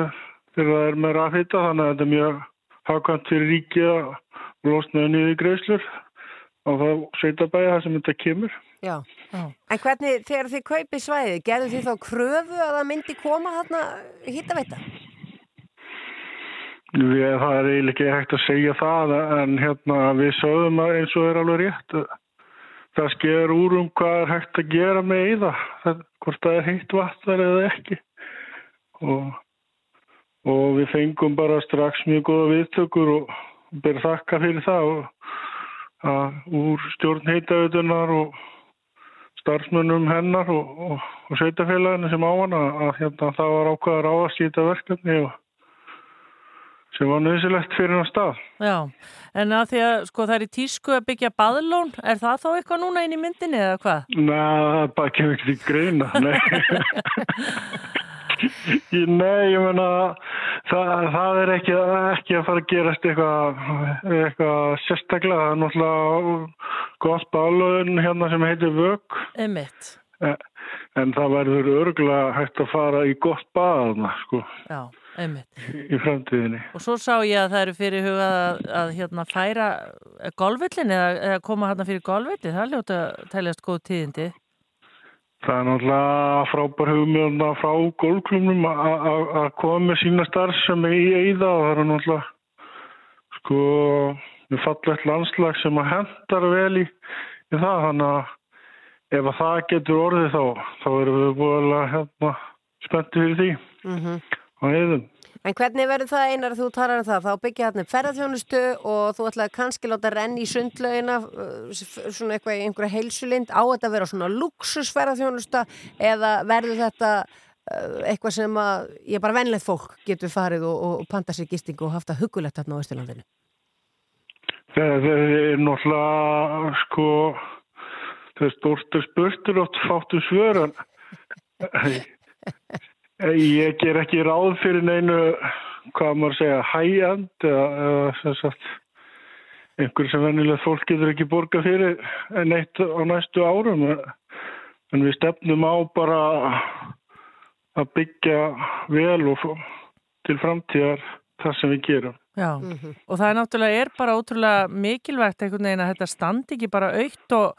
[SPEAKER 19] þegar það er með rafhita þannig að þetta er mjög hafkvæmt fyrir ríkið að losnaði niðurgreðslur á það sveitabæði það sem þetta kemur
[SPEAKER 3] Já. En hvernig, þegar þið kaupið svæðið, gerðu þið þá kröfu að það myndi koma þarna hittaveita?
[SPEAKER 19] Það er eiginlega ekki hægt að segja það en hérna við sögum að eins og er alveg rétt það sker úr um hvað er hægt að gera með eða hvort það er heitt vatnar eða ekki og, og við fengum bara strax mjög góða viðtökur og ber þakka fyrir það og að úr stjórn heitautunar og starfsmönnum hennar og, og, og sveitafélaginu sem á hana að hérna, það var ákvaðar áast í þetta verkefni og sem var nöðsilegt fyrir hann stað.
[SPEAKER 2] Já, en að því að sko það er í tísku að byggja baðlón, er það þá eitthvað núna inn í myndinni eða hvað?
[SPEAKER 19] Nei, það bara kemur ekki til greina, nei. nei, ég menna, það, það er ekki, ekki að fara að gerast eitthvað, eitthvað sérstaklega, það er náttúrulega gott baðlón hérna sem heitir Vögg.
[SPEAKER 2] Emitt.
[SPEAKER 19] En það verður örgulega hægt að fara í gott baðna, sko.
[SPEAKER 2] Já.
[SPEAKER 19] Í framtíðinni.
[SPEAKER 2] Og svo sá ég að það eru fyrir hugað að, að hérna færa golvillin eða, eða koma hérna fyrir golvilli, það ljóta að teljast góð tíðindi.
[SPEAKER 19] Það er náttúrulega frábær hugmjörna frá golfklumnum að koma með sína starfsemi í eiða og það er náttúrulega sko við fallegt landslag sem að hendar vel í, í það þannig að ef að það getur orðið þá þá erum við búin að hérna spenntið fyrir því.
[SPEAKER 3] Mm -hmm.
[SPEAKER 19] En
[SPEAKER 3] hvernig verður það einar að þú talar um það? Þá byggja þarna ferðarþjónustu og þú ætlaði kannski láta renni í sundlaugina svona eitthvað í einhverja heilsulind á þetta að vera svona luxusferðarþjónusta eða verður þetta eitthvað sem að ég bara venlegt fólk getur farið og, og panta sér gistingu og haft að hugulegt þarna á Íslandinu?
[SPEAKER 19] Það er náttúrulega sko það er stórtur spurtur og fáttu svöran Ég ger ekki ráð fyrir neinu, hvað maður segja, high-end eða, sem sagt, einhver sem vennilega fólk getur ekki borga fyrir neitt á næstu árum. En við stefnum á bara að byggja vel og til framtíðar það sem við gerum.
[SPEAKER 2] Já, mm -hmm. og það er náttúrulega er bara ótrúlega mikilvægt einhvern veginn að þetta standi ekki bara aukt og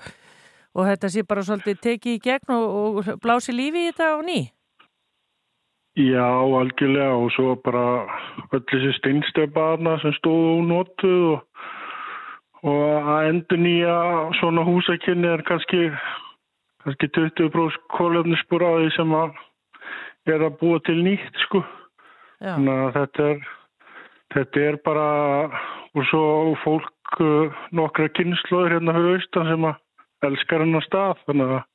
[SPEAKER 2] og þetta sé bara svolítið tekið í gegn og, og blási lífi í þetta á ný.
[SPEAKER 19] Já, algjörlega og svo bara öll þessi steinstepaðna sem stóðu ónótuð og, og að endur nýja svona húsakynni er kannski, kannski 20% kólefnisspur á því sem að er að búa til nýtt sko.
[SPEAKER 2] Já.
[SPEAKER 19] Þannig að þetta er, þetta er bara og svo fólk uh, nokkra kynnslóður hérna austan sem að elskar hennar stað þannig að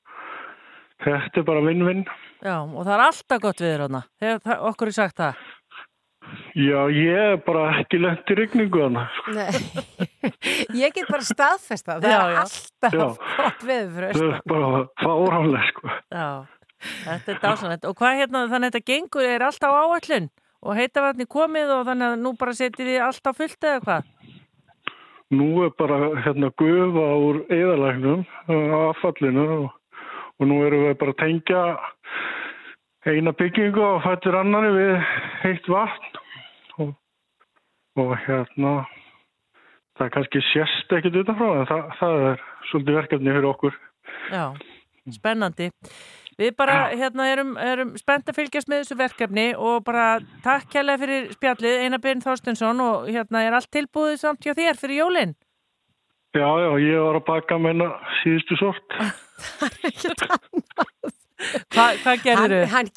[SPEAKER 19] þetta er bara vinn-vinn.
[SPEAKER 2] Já, og það er alltaf gott við þér hana. Þegar okkur er sagt það.
[SPEAKER 19] Já, ég er bara ekki lent í rigningu hana.
[SPEAKER 3] Nei, ég get bara staðfesta, það
[SPEAKER 2] Já,
[SPEAKER 3] er
[SPEAKER 2] já.
[SPEAKER 3] alltaf
[SPEAKER 19] Já.
[SPEAKER 3] gott við fyrir
[SPEAKER 19] Það
[SPEAKER 3] austan.
[SPEAKER 19] er bara fáránlega sko.
[SPEAKER 2] Já, þetta er dásanlegt. Og hvað hérna, þannig að þetta gengur er alltaf á áallun og heitavatni komið og þannig að nú bara setjið þið allt á fullt eða hvað?
[SPEAKER 19] Nú er bara hérna gufa úr eðalæknum af fallinu og, og nú erum við bara að tengja eina byggingu og fættur annari við heitt vatn og, og hérna það er kannski sérst ekkert utanfrá en það, það er svolítið verkefni fyrir okkur.
[SPEAKER 2] Já, spennandi. Við bara hérna erum, erum spennt að fylgjast með þessu verkefni og bara takk kærlega fyrir spjallið Einar Byrn Þorstensson og hérna er allt tilbúið samt hjá þér fyrir jólinn.
[SPEAKER 19] Já, já, ég var að baka meina síðustu sort.
[SPEAKER 2] Hva, hvað gerður
[SPEAKER 3] Hann, hann,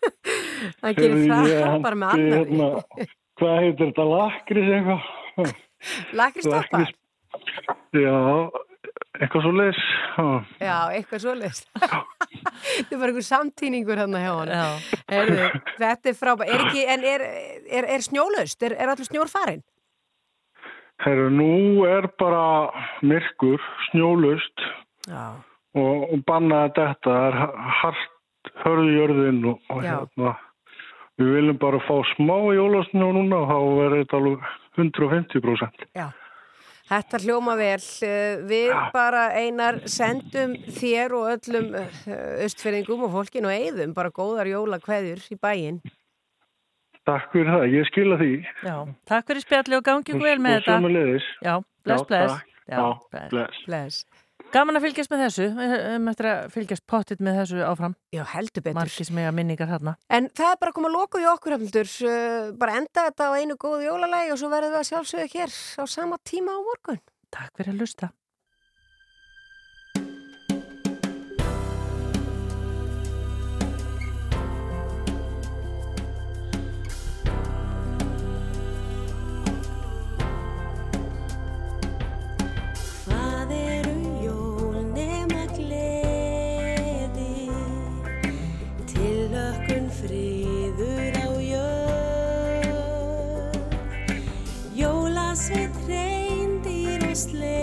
[SPEAKER 3] hann gerir það bara með annari.
[SPEAKER 19] Hérna, hvað heitir þetta? Lakris eitthvað?
[SPEAKER 3] Lakristoppa?
[SPEAKER 19] Já, eitthvað svo leis.
[SPEAKER 3] Já, eitthvað svoleiðist. Þetta er bara einhver samtíningur hann hjá hann. Heyrðu, þetta er frábært. Er en er, er, er snjólaust? Er, er allir snjór farin?
[SPEAKER 19] Herru, nú er bara myrkur, snjólust
[SPEAKER 3] Já.
[SPEAKER 19] Og, og bannaði þetta. Það er hart hörðu jörðin og, og hérna, við viljum bara fá smá núna og þá verður þetta alveg 150%.
[SPEAKER 3] Já. Þetta hljóma vel. Eh, Við bara einar sendum þér og öllum östferðingum og fólkin og eigðum bara góðar jólakveðjur í bæinn.
[SPEAKER 19] Takk fyrir það, ég skila því.
[SPEAKER 2] Já, takk fyrir spjalli og gangi ykkur vel með
[SPEAKER 19] og
[SPEAKER 2] þetta. Já, bless,
[SPEAKER 19] Já,
[SPEAKER 2] bless.
[SPEAKER 19] takk. Já, bless.
[SPEAKER 3] bless.
[SPEAKER 2] Gaman að fylgjast með þessu, höfum eftir að fylgjast pottit með þessu áfram.
[SPEAKER 3] Já, heldur betur.
[SPEAKER 2] Marki sem eiga minningar þarna.
[SPEAKER 3] En það er bara að koma að loka hjá okkur hefnildur, bara enda þetta á einu góðu jólalagi og svo verðum við að sjálfsögja hér á sama tíma á morgun.
[SPEAKER 2] Takk fyrir að lusta.
[SPEAKER 16] Jólasveit reyndir og sleði